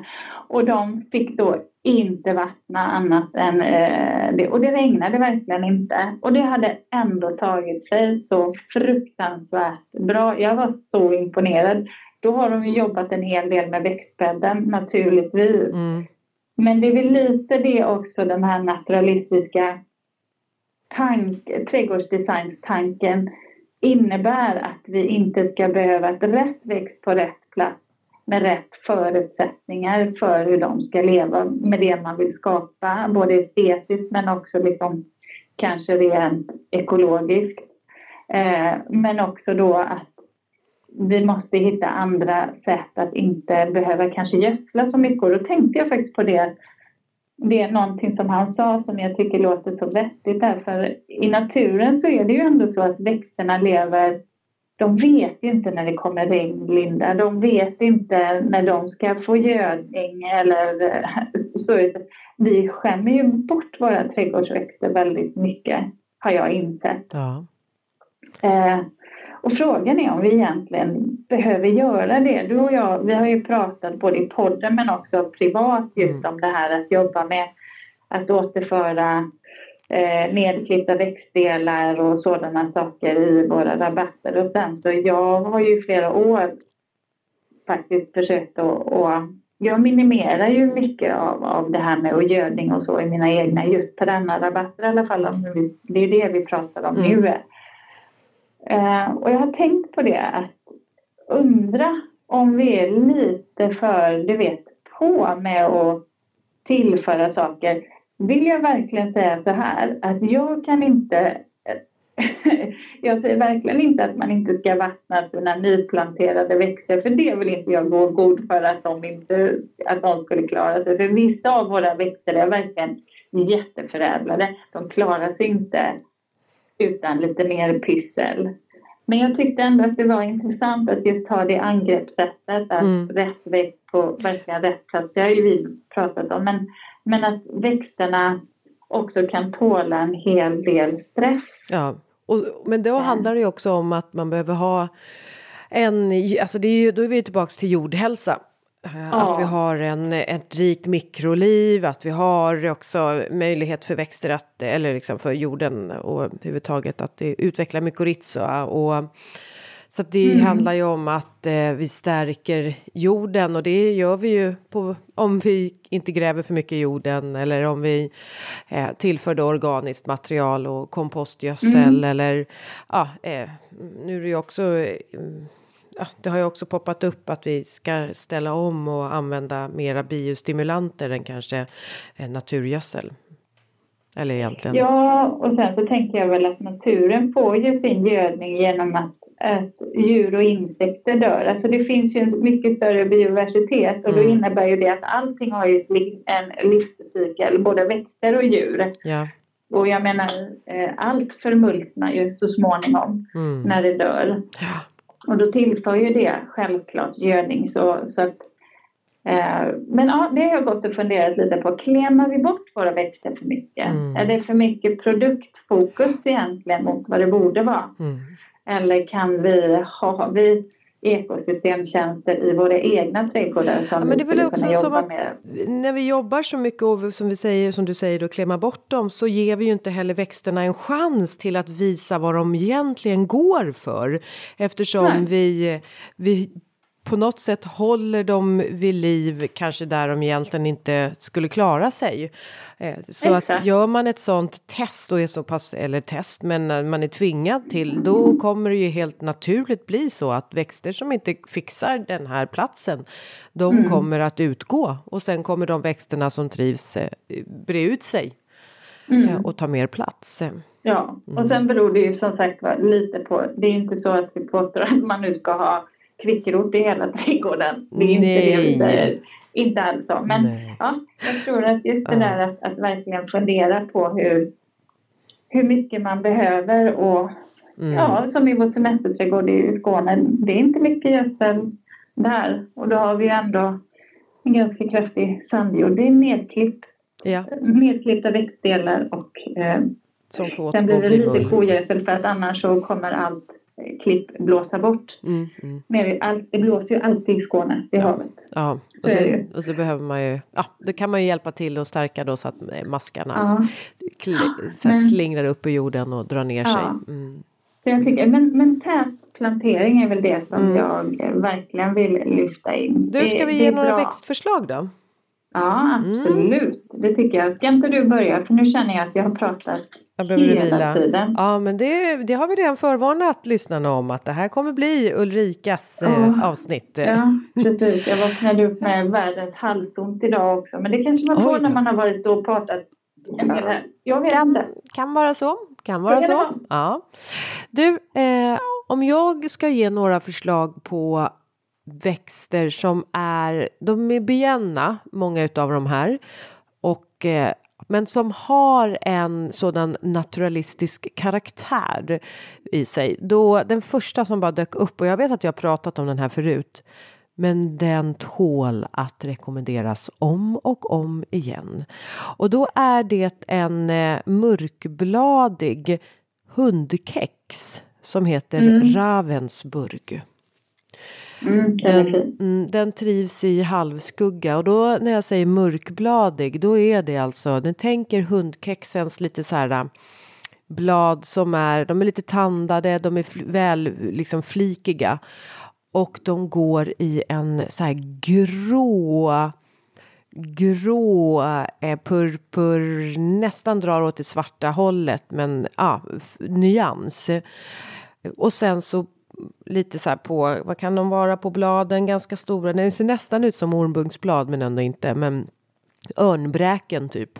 och de fick då inte vattna annat än eh, det. Och det regnade verkligen inte. Och det hade ändå tagit sig så fruktansvärt bra. Jag var så imponerad. Då har de jobbat en hel del med växtbädden naturligtvis. Mm. Men det är väl lite det också, den här naturalistiska tank, trädgårdsdesignstanken innebär att vi inte ska behöva ett rätt växt på rätt plats med rätt förutsättningar för hur de ska leva med det man vill skapa, både estetiskt men också liksom kanske rent ekologiskt. Eh, men också då att vi måste hitta andra sätt att inte behöva kanske gödsla så mycket. Och då tänkte jag faktiskt på det det är någonting som han sa som jag tycker låter så vettigt där. För i naturen så är det ju ändå så att växterna lever de vet ju inte när det kommer regn, Linda. De vet inte när de ska få gödning eller (laughs) så. Vi skämmer ju bort våra trädgårdsväxter väldigt mycket, har jag insett. Ja. Och frågan är om vi egentligen behöver göra det. Du och jag, vi har ju pratat både i podden men också privat just mm. om det här att jobba med att återföra eh, nedklippta växtdelar och sådana saker i våra rabatter. Och sen så jag har ju flera år faktiskt försökt att, att jag minimerar ju mycket av, av det här med och gödning och så i mina egna just perennarabatter i alla fall. Det är det vi pratar om mm. nu. Eh, och jag har tänkt på det att undra om vi är lite för, du vet, på med att tillföra saker. Vill jag verkligen säga så här att jag kan inte (laughs) jag säger verkligen inte att man inte ska vattna sina nyplanterade växter för det vill inte jag gå god för att de, inte, att de skulle klara sig. För vissa av våra växter är verkligen jätteförädlade. De klarar sig inte utan lite mer pyssel. Men jag tyckte ändå att det var intressant att just ha det angreppssättet, att mm. rätt växt på verkligen rätt plats. Det har ju vi pratat om. Men, men att växterna också kan tåla en hel del stress. Ja, och, men då handlar det ju också om att man behöver ha en, alltså det är ju, då är vi tillbaka till jordhälsa. Eh. Att vi har en, ett rikt mikroliv, att vi har också möjlighet för växter att, eller liksom för jorden och överhuvudtaget att utveckla mykorrhiza och så det mm. handlar ju om att eh, vi stärker jorden och det gör vi ju på, om vi inte gräver för mycket i jorden eller om vi eh, tillför organiskt material och kompostgödsel mm. eller ja, eh, nu är det ju också ja, det har ju också poppat upp att vi ska ställa om och använda mera biostimulanter än kanske eh, naturgödsel. Eller egentligen. Ja, och sen så tänker jag väl att naturen får ju sin gödning genom att, att djur och insekter dör. Alltså det finns ju en mycket större biodiversitet och mm. då innebär ju det att allting har ju en livscykel, både växter och djur. Ja. Och jag menar, eh, allt förmultnar ju så småningom mm. när det dör. Ja. Och då tillför ju det självklart gödning så, så att Eh, men ja, det har jag gått och funderat lite på. Klämmer vi bort våra växter för mycket? Mm. Är det för mycket produktfokus egentligen mot vad det borde vara? Mm. Eller kan vi ha vi ekosystemtjänster i våra egna trädgårdar som ja, men det vi skulle kunna jobba med? När vi jobbar så mycket och som vi säger som du säger då klämma bort dem så ger vi ju inte heller växterna en chans till att visa vad de egentligen går för eftersom vi, vi på något sätt håller dem vid liv, kanske där de egentligen inte skulle klara sig. Eh, så Exakt. att gör man ett sånt test och är så pass, eller test, men man är tvingad till, då kommer det ju helt naturligt bli så att växter som inte fixar den här platsen, de mm. kommer att utgå och sen kommer de växterna som trivs eh, bre ut sig mm. Eh, och ta mer plats. Ja, och sen beror det ju som sagt lite på, det är inte så att vi påstår att man nu ska ha kvickrot i hela (laughs) trädgården. Det är Nej. inte det vi säger. Inte alls så. Men ja, jag tror att just det där att, att verkligen fundera på hur, hur mycket man behöver och mm. ja, som i vår semesterträdgård i Skåne, det är inte mycket gödsel där och då har vi ändå en ganska kraftig sandjord. Det är nedklipp, ja. nedklippta växtdelar och eh, sen blir det lite kogödsel för att annars så kommer allt klipp blåsa bort. Mm, mm. Men det blåser ju alltid i Skåne, i ja. havet. Ja, så och, sen, och så behöver man ju, ja, då kan man ju hjälpa till och stärka då så att maskarna ja. så (gasps) men, slingrar upp ur jorden och drar ner ja. sig. Mm. Så jag tycker, men, men tät plantering är väl det som mm. jag verkligen vill lyfta in. Du, ska vi ge några bra. växtförslag då? Ja, absolut. Mm. Det tycker jag. Ska inte du börja? För nu känner jag att jag har pratat jag behöver hela vila. tiden. Ja, men det, det har vi redan förvarnat lyssnarna om att det här kommer bli Ulrikas oh. avsnitt. Ja, precis. Jag vaknade upp med världens halsont idag också. Men det kanske man får när man har varit och pratat jag vet kan, inte. Kan vara så. Kan vara så. så. Ja. Du, eh, om jag ska ge några förslag på växter som är, de är bienna, många utav de här. Och eh, men som har en sådan naturalistisk karaktär i sig. Då den första som bara dök upp och jag vet att jag pratat om den här förut. Men den tål att rekommenderas om och om igen. Och då är det en eh, mörkbladig hundkex som heter mm. Ravensburg. Mm, den, mm, den, trivs i halvskugga och då när jag säger mörkbladig då är det alltså, den tänker hundkexens lite så här äh, blad som är, de är lite tandade, de är väl liksom flikiga. Och de går i en så här grå grå, eh, purpur, nästan drar åt det svarta hållet men ja, nyans. Och sen så lite så här på, vad kan de vara på bladen, ganska stora, den ser nästan ut som ormbunksblad men ändå inte, men örnbräken typ.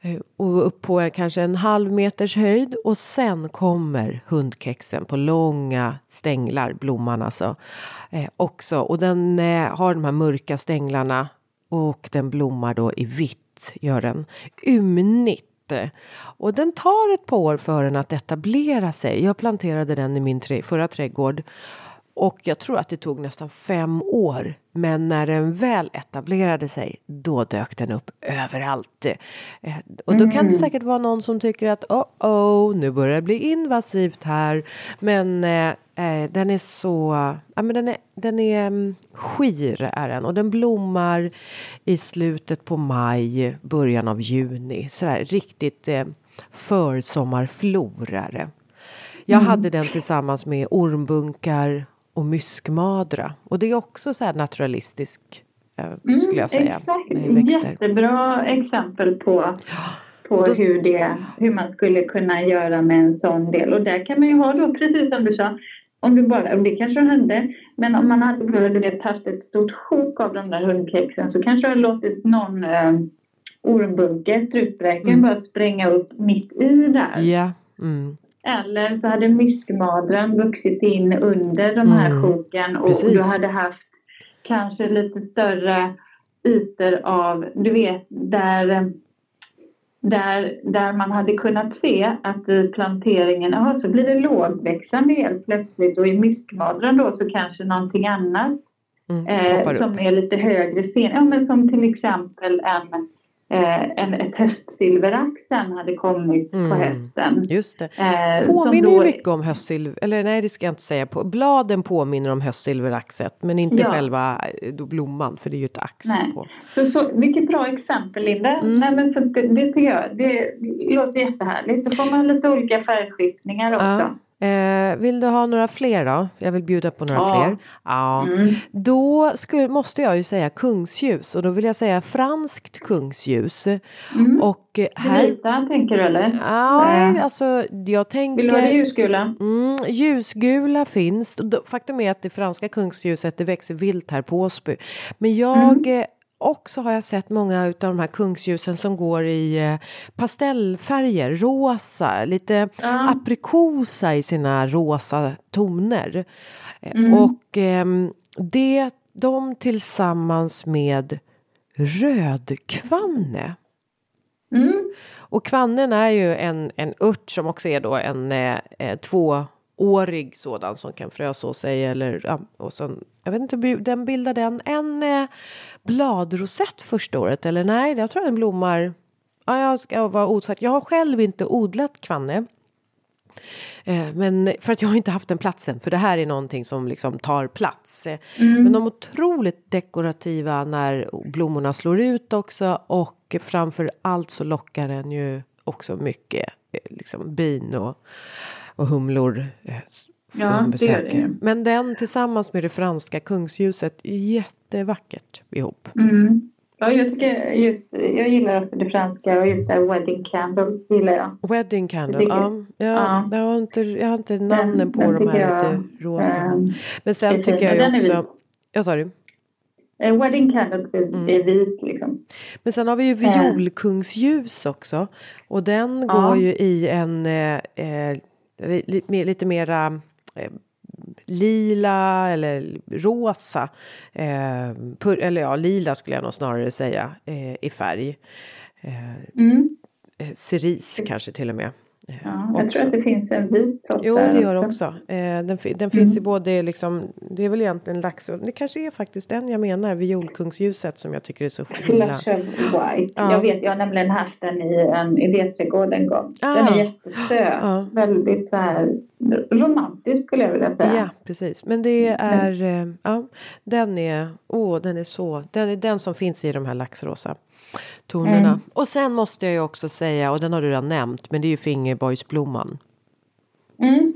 Eh, och upp på eh, kanske en halv meters höjd och sen kommer hundkexen på långa stänglar, blomman alltså. Eh, också. Och den eh, har de här mörka stänglarna och den blommar då i vitt, gör den. Ymnigt. Och den tar ett par år för den att etablera sig. Jag planterade den i min förra trädgård och jag tror att det tog nästan fem år. Men när den väl etablerade sig, då dök den upp överallt. Eh, och då kan det mm. säkert vara någon som tycker att oh, oh nu börjar det bli invasivt här. Men eh, eh den är så, ja men den är, den är um, skir är den. Och den blommar i slutet på maj, början av juni. Sådär riktigt eh, försommarflorare. Jag mm. hade den tillsammans med ormbunkar och myskmadra. Och det är också så här naturalistisk, eh, mm, skulle jag säga. Exakt. Jättebra exempel på, på då, hur, det, hur man skulle kunna göra med en sån del. Och där kan man ju ha då, precis som du sa, om du bara, och det kanske hände, men om man hade vet, haft ett stort sjok av den där hundkexen så kanske jag låtit någon eh, ormbunke, strutbräken, mm. bara spränga upp mitt i där. Ja. Mm. Eller så hade myskmadren vuxit in under de här mm. sjoken och Precis. du hade haft kanske lite större ytor av, du vet, där, där, där man hade kunnat se att i planteringen, aha, så blir det lågväxande helt plötsligt och i myskmadren då så kanske någonting annat mm, eh, som är lite högre sen, ja men som till exempel en en, ett höstsilverax sen hade kommit mm. på hösten. Just det. Eh, påminner då... ju mycket om höstsilver, eller nej det ska jag inte säga. På. Bladen påminner om höstsilveraxet men inte ja. själva eh, blomman för det är ju ett ax nej. på. Så, så, vilket bra exempel Linda. Mm. Nej, men så det, det tycker jag, det låter jättehärligt. Då får man lite olika färgskiftningar också. Ja. Eh, vill du ha några fler då? Jag vill bjuda på några ja. fler. Ja. Mm. Då skulle, måste jag ju säga kungsljus och då vill jag säga franskt kungsljus. Mm. Och eh, här... Vita tänker du eller? Ja, äh. alltså jag tänker... Vill du ha det ljusgula? Mm, ljusgula finns. Faktum är att det franska kungsljuset det växer vilt här på Åsby. Men jag mm. Och så har jag sett många av de här kungsljusen som går i eh, pastellfärger, rosa, lite ah. aprikosa i sina rosa toner. Eh, mm. Och eh, det, de tillsammans med rödkvanne. Mm. Och kvannen är ju en, en ört som också är då en eh, eh tvåårig sådan som kan fröså sig eller ja, och sen, jag vet inte, den bildar den en eh, bladrosett första året eller nej, jag tror den blommar. Ja, jag ska vara osäker. Jag har själv inte odlat kvanne. Eh, men för att jag har inte haft den platsen, för det här är någonting som liksom tar plats. Mm. Men de är otroligt dekorativa när blommorna slår ut också och framför allt så lockar den ju också mycket eh, liksom bin och, och humlor eh, ja, besökare. Det det. Men den tillsammans med det franska kungsljuset, jättevackert ihop. Mm. Ja, jag tycker just, jag gillar det franska och just det wedding candles gillar jag. Wedding candle, ja. ja, ja. Jag, har inte, jag har inte namnen den, på den de här jag, lite rosa. Ähm, Men sen tycker jag ju också, ja sa du? Uh, wedding candles är, mm. är vit liksom. Men sen har vi ju violkungsljus också. Och den ja. går ju i en eh, eh, lite mera Eh, lila eller rosa. Eh, eller ja, lila skulle jag nog snarare säga eh, i färg. Eh, mm. Eh, cerise kanske till och med. Ja, jag också. tror att det finns en vit sort Jo, det gör också. också. Eh, den, den finns mm. i både liksom, det är väl egentligen lax och det kanske är faktiskt den jag menar, violkungsljuset som jag tycker är så (laughs) himla... Flush white. Ja. Jag vet, jag har nämligen haft den i en idéträdgård en gång. Ah. Den är jättesöt, ja. väldigt så här romantisk skulle jag vilja säga. Ja, precis. Men det mm. är, mm. ja, den är, åh, den är så, den är den som finns i de här laxrosa tonerna. Mm. Och sen måste jag ju också säga, och den har du redan nämnt, men det är ju fingerborgsblomman. Mm.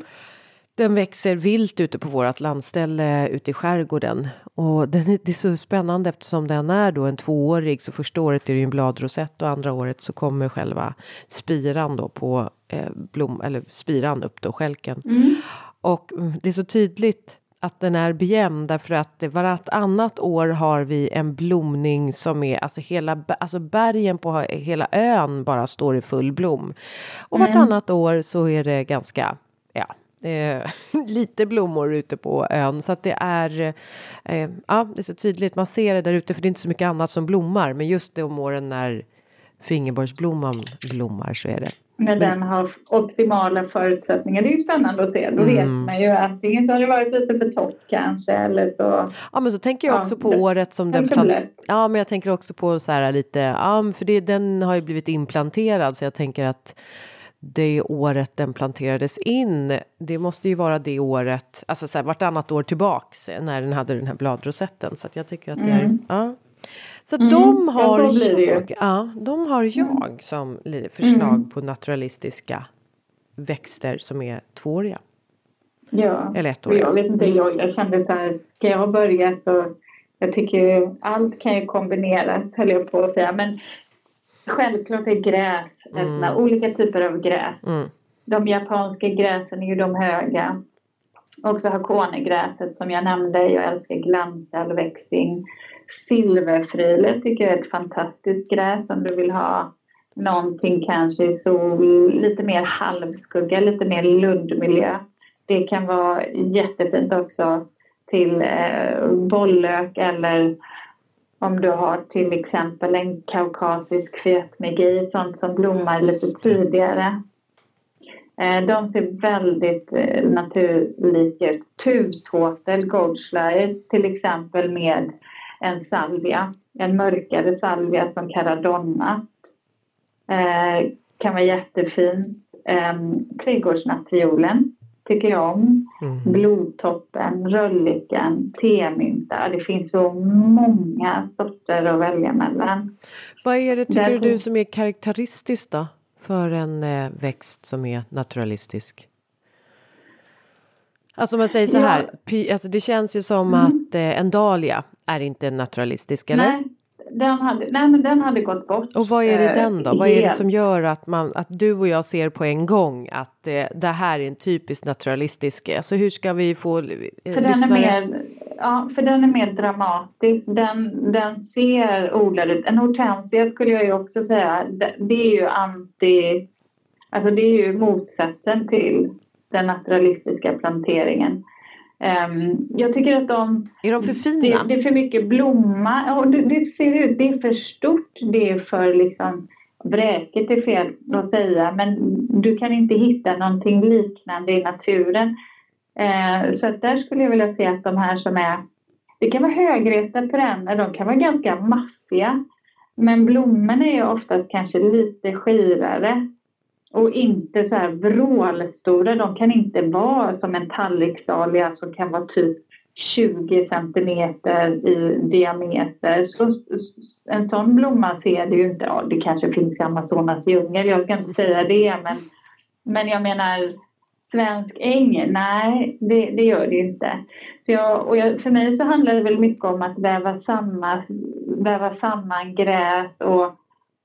Den växer vilt ute på vårt landställe ute i skärgården. Och den är, det är så spännande eftersom den är då en tvåårig så första året är det ju en bladrosett och andra året så kommer själva spiran då på eh, blom, eller spiran upp då, skälken. Mm. Och mm, det är så tydligt att den är bejämn därför att varannat år har vi en blomning som är alltså hela alltså bergen på hela ön bara står i full blom. Och mm. vartannat år så är det ganska ja, eh, (laughs) lite blommor ute på ön så att det är eh, ja, det är så tydligt. Man ser det där ute för det är inte så mycket annat som blommar, men just de åren när fingerborgsblomman blommar så är det när den har optimala förutsättningar. Det är ju spännande att se. Då mm. vet man ju antingen så har det varit lite för torrt kanske eller så. Ja men så tänker jag också ja, på det, året som den plant... Ja men jag tänker också på så här lite, ja för det, den har ju blivit implanterad så jag tänker att det året den planterades in, det måste ju vara det året, alltså så här, vartannat år tillbaks när den hade den här bladrosetten. Så att jag tycker att det är, mm. ja. Så mm, de har jag, ja, de har mm. jag mm. som förslag mm. på naturalistiska växter som är tvååriga. Ja, Eller ettåriga. jag vet inte, jag, jag kände så här, ska jag börja så jag tycker allt kan ju kombineras höll jag på att säga. Men självklart är gräs, mm. olika typer av gräs. Mm. De japanska gräsen är ju de höga. Också hakonegräset som jag nämnde. Jag älskar glansälväxting. Silverfrilet tycker jag är ett fantastiskt gräs om du vill ha någonting kanske i sol, lite mer halvskugga, lite mer lundmiljö. Det kan vara jättefint också till eh, bollök eller om du har till exempel en kaukasisk fetmegi, sånt som blommar lite tidigare. Eh, de ser väldigt eh, naturlika ut. Tuvtåtel, Goldschleier till exempel med en salvia, en mörkare salvia som caradonna. Eh, kan vara jättefin. Eh, trädgårdsnattfiolen tycker jag om. Mm. Blodtoppen, rölliken, temynta. Det finns så många sorter att välja mellan. Vad är det tycker Därför... du som är karaktäristiskt då för en eh, växt som är naturalistisk? Alltså man säger så här, ja. alltså det känns ju som mm. att eh, en dahlia är inte naturalistisk, eller? Nej, den hade, nej, men den hade gått bort. Och vad är det den då? Vad är det som gör att, man, att du och jag ser på en gång att eh, det här är en typisk naturalistisk? Alltså hur ska vi få eh, för den är mer, Ja, för den är mer dramatisk. Den, den ser odlad ut. En hortensia skulle jag ju också säga, det, det är ju anti... Alltså det är ju motsatsen till den naturalistiska planteringen. Um, jag tycker att de... Är de för fina? Det, det är för mycket blomma. Och det, det, ser ut, det är för stort. Det är för liksom... Bräket är fel att säga, men du kan inte hitta någonting liknande i naturen. Uh, så att där skulle jag vilja se att de här som är... Det kan vara högresta perenner, de kan vara ganska maffiga. Men blommorna är oftast kanske lite skirare. Och inte så här vrålstora. De kan inte vara som en tallriksdahlia som kan vara typ 20 centimeter i diameter. Så, en sån blomma ser du ju inte. Ja, det kanske finns i Amazonas djungel, jag kan inte säga det. Men, men jag menar svensk äng, nej det, det gör det ju inte. Så jag, och jag, för mig så handlar det väl mycket om att väva samman, väva samman gräs och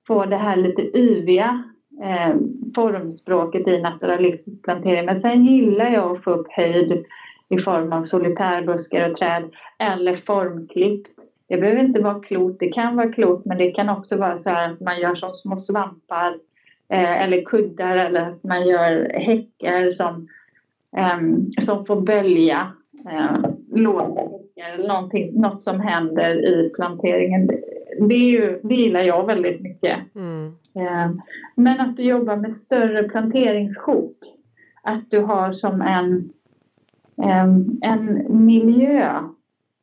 få det här lite yviga eh, formspråket i naturalistisk plantering. Men sen gillar jag att få upp höjd i form av solitärbuskar och träd eller formklippt. Det behöver inte vara klot, det kan vara klot men det kan också vara så här att man gör som små svampar eh, eller kuddar eller att man gör häckar som, eh, som får bölja. Eh, eller något som händer i planteringen. Det, är ju, det gillar jag väldigt mycket. Mm. Eh, men att du jobbar med större planteringssjok. Att du har som en, en miljö.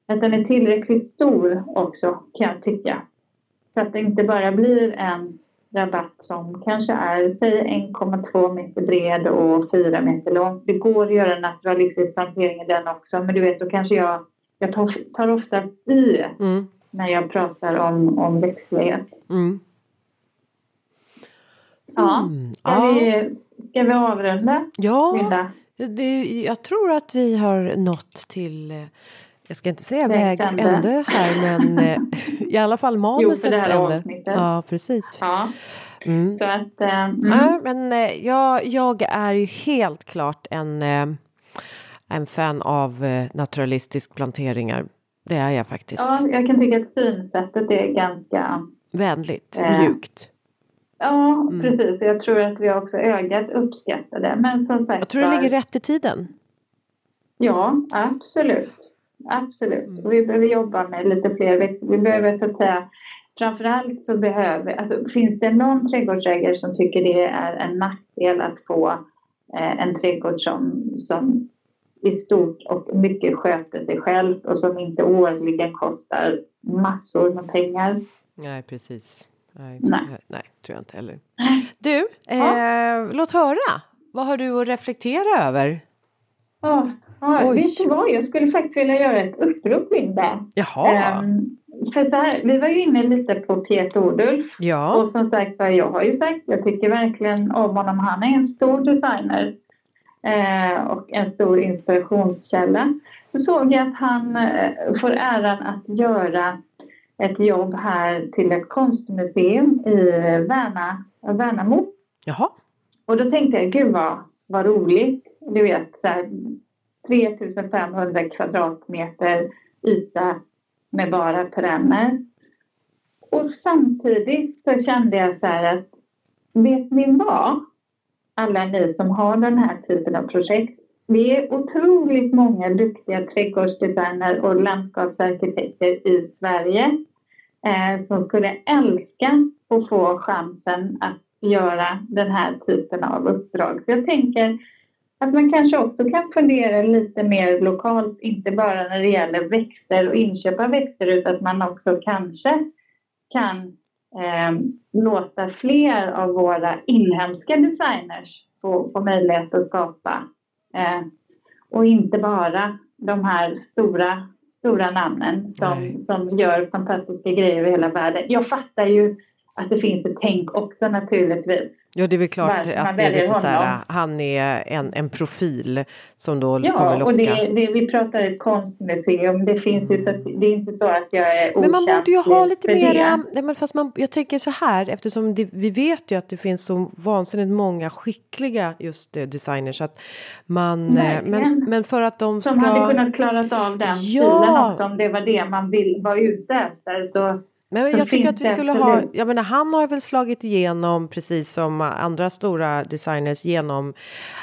Att den är tillräckligt stor också kan jag tycka. Så att det inte bara blir en rabatt som kanske är säg 1,2 meter bred och 4 meter lång. Det går att göra en naturalistisk plantering i den också men du vet då kanske jag, jag tar, tar oftast i mm. När jag pratar om, om växtlighet. Mm. Ja, mm. ska, ja. Vi, ska vi avrunda? Ja? Det, jag tror att vi har nått till eh, jag ska inte säga vägs ände här men (laughs) eh, i alla fall manusets ände. Jo, för det här ände. Avsnittet. Ja, precis. Ja. Mm. Så att, äh, mm. ja, men jag, jag är ju helt klart en, en fan av naturalistisk planteringar. Det är jag faktiskt. Ja, jag kan tycka att synsättet är ganska vänligt, mjukt. Ja, mm. precis. Jag tror att vi också ögat uppskattar det. Men som sagt Jag tror det ligger rätt i tiden. Ja, absolut. Absolut. Mm. vi behöver jobba med lite fler växter. Vi behöver så att säga Framförallt så behöver, alltså finns det någon trädgårdsägare som tycker det är en nackdel att få eh, en trädgård som, som i stort och mycket sköter sig själv och som inte årligen kostar massor med pengar. Nej, precis. Nej, nej. nej tror jag inte heller. Du, ja. eh, låt höra. Vad har du att reflektera över? Ja, ja vet du vad? Jag skulle faktiskt vilja göra ett upprop, Linda. Jaha. Um, för så här, vi var ju inne lite på Peter Odulf. Ja. Och som sagt jag har ju sagt, jag tycker verkligen om honom. Han är en stor designer eh, och en stor inspirationskälla. Så såg jag att han eh, får äran att göra ett jobb här till ett konstmuseum i Värna, Värnamo. Jaha. Och då tänkte jag, gud vad, vad roligt. Du vet, så här, 3500 kvadratmeter yta med bara perenner. Och samtidigt så kände jag så här att vet ni vad? Alla ni som har den här typen av projekt. Vi är otroligt många duktiga trädgårdsdesigner och landskapsarkitekter i Sverige eh, som skulle älska att få chansen att göra den här typen av uppdrag. Så jag tänker att man kanske också kan fundera lite mer lokalt, inte bara när det gäller växter och inköp av växter utan att man också kanske kan eh, låta fler av våra inhemska designers få, få möjlighet att skapa eh, och inte bara de här stora, stora namnen som, som gör fantastiska grejer över hela världen. Jag fattar ju att det finns ett tänk också naturligtvis. Ja det är väl klart att det är lite så här, han är en, en profil som då ja, kommer locka. Ja och det, det, vi pratar ett konstmuseum, det finns ju så att det är inte så att jag är Men man borde ju ha lite mera, nej, men fast man, jag tänker så här eftersom det, vi vet ju att det finns så vansinnigt många skickliga just eh, designers att man, eh, men, men för att de ska... Som hade kunnat klarat av den ja. stilen också om det var det man vill vara ute efter så men jag tycker att vi skulle ha, jag menar han har väl slagit igenom precis som andra stora designers genom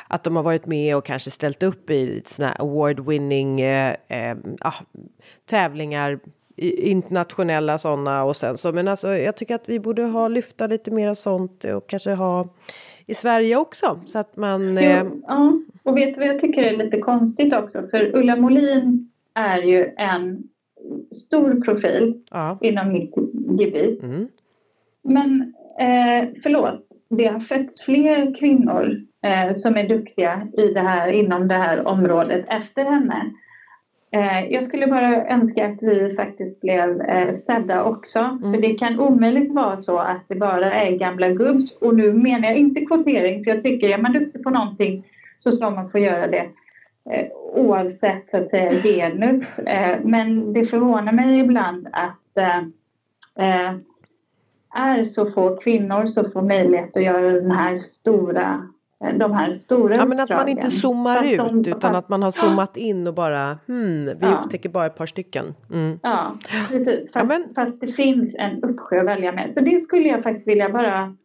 att de har varit med och kanske ställt upp i sådana award winning eh, eh, ah, tävlingar internationella sådana och sen så. Men alltså jag tycker att vi borde ha lyfta lite mer sånt och kanske ha i Sverige också så att man. Eh... Jo, ja, och vet du vad jag tycker är lite konstigt också? För Ulla Molin är ju en stor profil ja. inom mitt gebit. Mm. Men eh, förlåt, det har fötts fler kvinnor eh, som är duktiga i det här, inom det här området efter henne. Eh, jag skulle bara önska att vi faktiskt blev eh, sedda också. Mm. För det kan omöjligt vara så att det bara är gamla gubbs. Och nu menar jag inte kvotering, för jag tycker är man duktig på någonting så ska man få göra det. Eh, oavsett så att säga genus. Eh, men det förvånar mig ibland att eh, är så få kvinnor som får möjlighet att göra den här stora de här stora Ja men att man inte zoomar ut de, utan att man har zoomat in och bara hmm, vi ja. upptäcker bara ett par stycken. Mm. Ja precis fast, ja, men... fast det finns en uppsjö att välja med. Så det skulle jag faktiskt vilja bara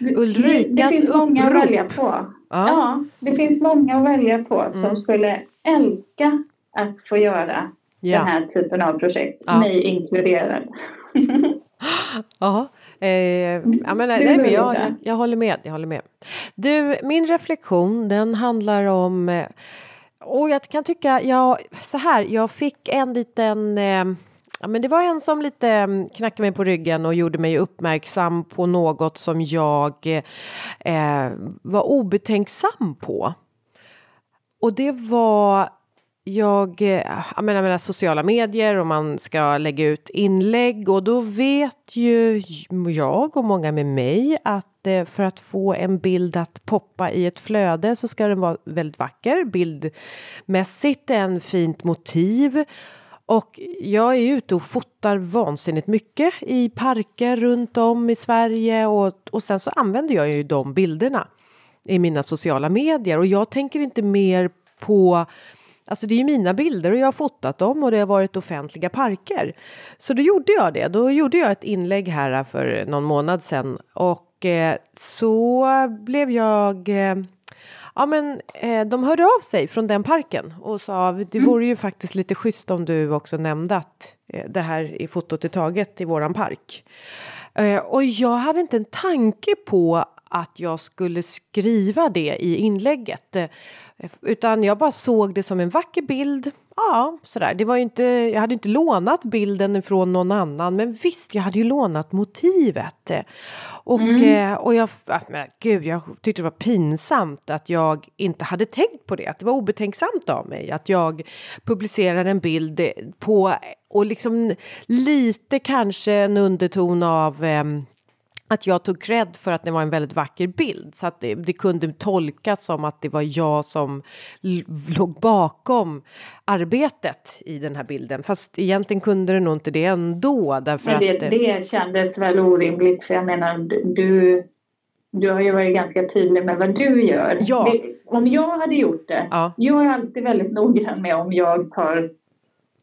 Ulrikas det, det finns många upprop. att välja på. Ja. ja. det finns många att välja på mm. som skulle älska att få göra ja. den här typen av projekt, ja. mig inkluderad. (laughs) ja, eh, ja men, nej, men jag, jag, jag, håller med, jag håller med. Du, min reflektion den handlar om eh, och jag kan tycka, ja, så här, jag fick en liten eh, Ja, men det var en som lite mm, knackade mig på ryggen och gjorde mig uppmärksam på något som jag eh, var obetänksam på. Och det var jag, eh, jag menar, jag menar sociala medier och man ska lägga ut inlägg. Och då vet ju jag och många med mig att eh, för att få en bild att poppa i ett flöde så ska den vara väldigt vacker bildmässigt, en fint motiv. Och jag är ute och fotar vansinnigt mycket i parker runt om i Sverige och, och sen så använder jag ju de bilderna i mina sociala medier och jag tänker inte mer på Alltså det är ju mina bilder och jag har fotat dem och det har varit offentliga parker. Så då gjorde jag det. Då gjorde jag ett inlägg här för någon månad sedan och eh, så blev jag eh, Ja men eh, de hörde av sig från den parken och sa det mm. vore ju faktiskt lite schysst om du också nämnde att eh, det här i fotot är taget i våran park. Eh, och jag hade inte en tanke på att jag skulle skriva det i inlägget. Eh, utan jag bara såg det som en vacker bild. Ja, sådär. Det var inte, jag hade inte lånat bilden från någon annan. Men visst, jag hade ju lånat motivet. Och, mm. Eh, och jag, men gud, jag tyckte det var pinsamt att jag inte hade tänkt på det. Att det var obetänksamt av mig att jag publicerade en bild på och liksom lite kanske en underton av eh, att jag tog cred för att det var en väldigt vacker bild så att det, det kunde tolkas som att det var jag som låg bakom arbetet i den här bilden. Fast egentligen kunde det nog inte det ändå. Därför Men det, att, det kändes väl orimligt för jag menar du, du har ju varit ganska tydlig med vad du gör. Ja. Det, om jag hade gjort det, ja. jag är alltid väldigt noggrann med om jag tar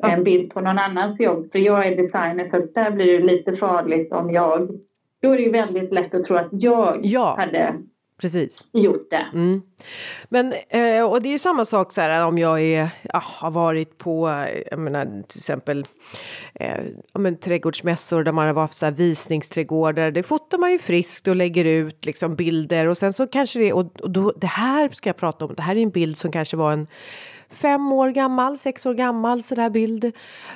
en bild på någon annans jobb för jag är designer så där blir det lite farligt om jag då är det ju väldigt lätt att tro att jag ja, hade precis. gjort det. Mm. Men, eh, och det är samma sak så här om jag är, ja, har varit på, jag menar till exempel eh, ja, men, trädgårdsmässor där man har varit så här visningsträdgårdar. Det fotar man ju friskt och lägger ut liksom bilder och sen så kanske det, och, och då, det här ska jag prata om, det här är en bild som kanske var en fem år gammal, sex år gammal sådär bild.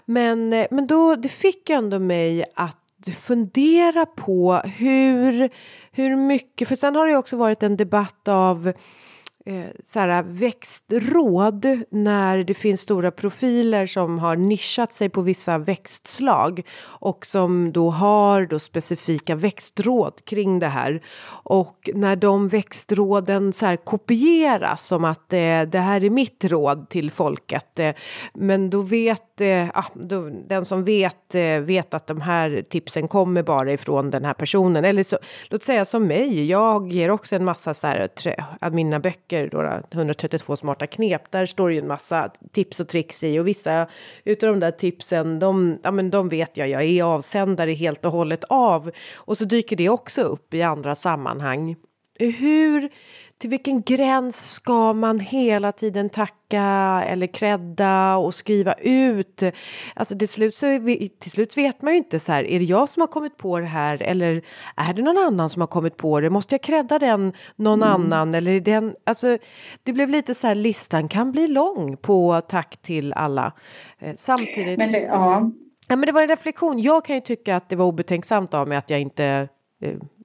Men, eh, men då, det fick ändå mig att fundera på hur, hur mycket, för sen har det också varit en debatt av eh, så här, äh, växtråd när det finns stora profiler som har nischat sig på vissa växtslag och som då har då specifika växtråd kring det här. Och när de växtråden så här kopieras som att eh, det här är mitt råd till folket. Eh, men då vet eh, ah, då, den som vet eh, vet att de här tipsen kommer bara ifrån den här personen. Eller så, låt säga som mig, jag ger också en massa så här, trä, äh, mina böcker böcker, då, 132 smarta knep, där står det ju en massa tips och tricks i och vissa utav de där tipsen, de, ja, men de vet jag, jag är avsändare helt och hållet av och så dyker det också upp i andra sammanhang. Hur till vilken gräns ska man hela tiden tacka eller credda och skriva ut? Alltså till slut, så till slut vet man ju inte så här, är det jag som har kommit på det här eller är det någon annan som har kommit på det? Måste jag credda den någon mm. annan eller den? Alltså det blev lite så här, listan kan bli lång på tack till alla. Eh, samtidigt. Men det, ja. Ja, men det var en reflektion. Jag kan ju tycka att det var obetänksamt av mig att jag inte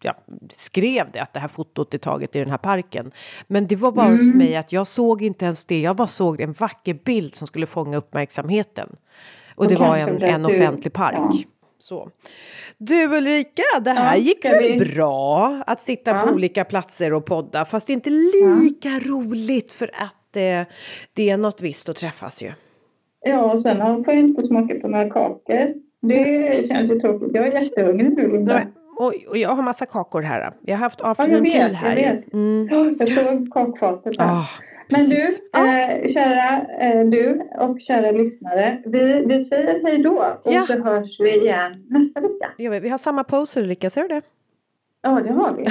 ja, skrev det att det här fotot är taget i den här parken. Men det var bara mm. för mig att jag såg inte ens det. Jag bara såg en vacker bild som skulle fånga uppmärksamheten. Och, och det var en, en du, offentlig park. Ja. Så. Du Ulrika, det här ja, gick väl vi... bra att sitta ja. på olika platser och podda. Fast inte lika roligt för att eh, det är något visst att träffas ju. Ja, och sen får jag inte smaka på några kakor. Det känns ju tråkigt. Jag är jättehungrig nu, Linda. Och, och jag har massa kakor här. Jag har haft afternoon ja, vet, här. Jag, vet. Mm. jag såg kakfatet här. Oh, Men du, eh, kära eh, du och kära lyssnare. Vi, vi säger hej då och ja. så hörs vi igen nästa vecka. Ja, vi har samma poser Ulrika, ser du det? Ja, det har vi.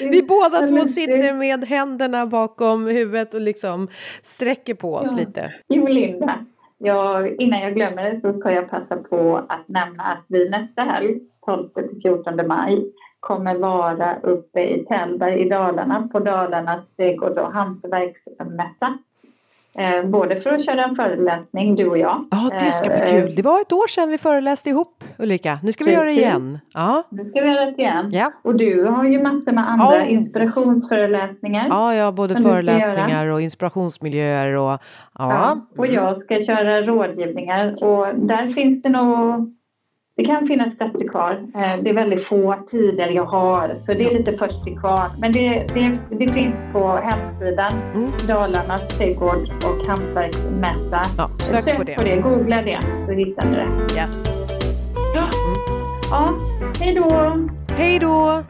(laughs) vi båda två sitter med händerna bakom huvudet och liksom sträcker på oss ja. lite. Jo, Linda. Jag, innan jag glömmer det så ska jag passa på att nämna att vi nästa helg, 12 14 maj, kommer vara uppe i Tällberg i Dalarna på Dalarnas trädgård och hantverksmässa. Eh, både för att köra en föreläsning, du och jag. Ja, det ska bli eh, kul. Det var ett år sedan vi föreläste ihop, Ulrika. Nu ska vi göra det igen. Ja. Nu ska vi göra det igen. Ja. Och du har ju massor med andra ja. inspirationsföreläsningar. Ja, ja, både föreläsningar och inspirationsmiljöer. Och, ja. ja. och jag ska köra rådgivningar och där finns det nog det kan finnas platser kvar. Eh, det är väldigt få tider jag har så det är lite först till kvar. Men det, det, det finns på hemsidan mm. Dalarnas trädgård och hantverksmässa. Ja, sök, sök på, det. på det. Googla det så hittar ni det. Yes. Ja, mm. ja hej då. Hej då.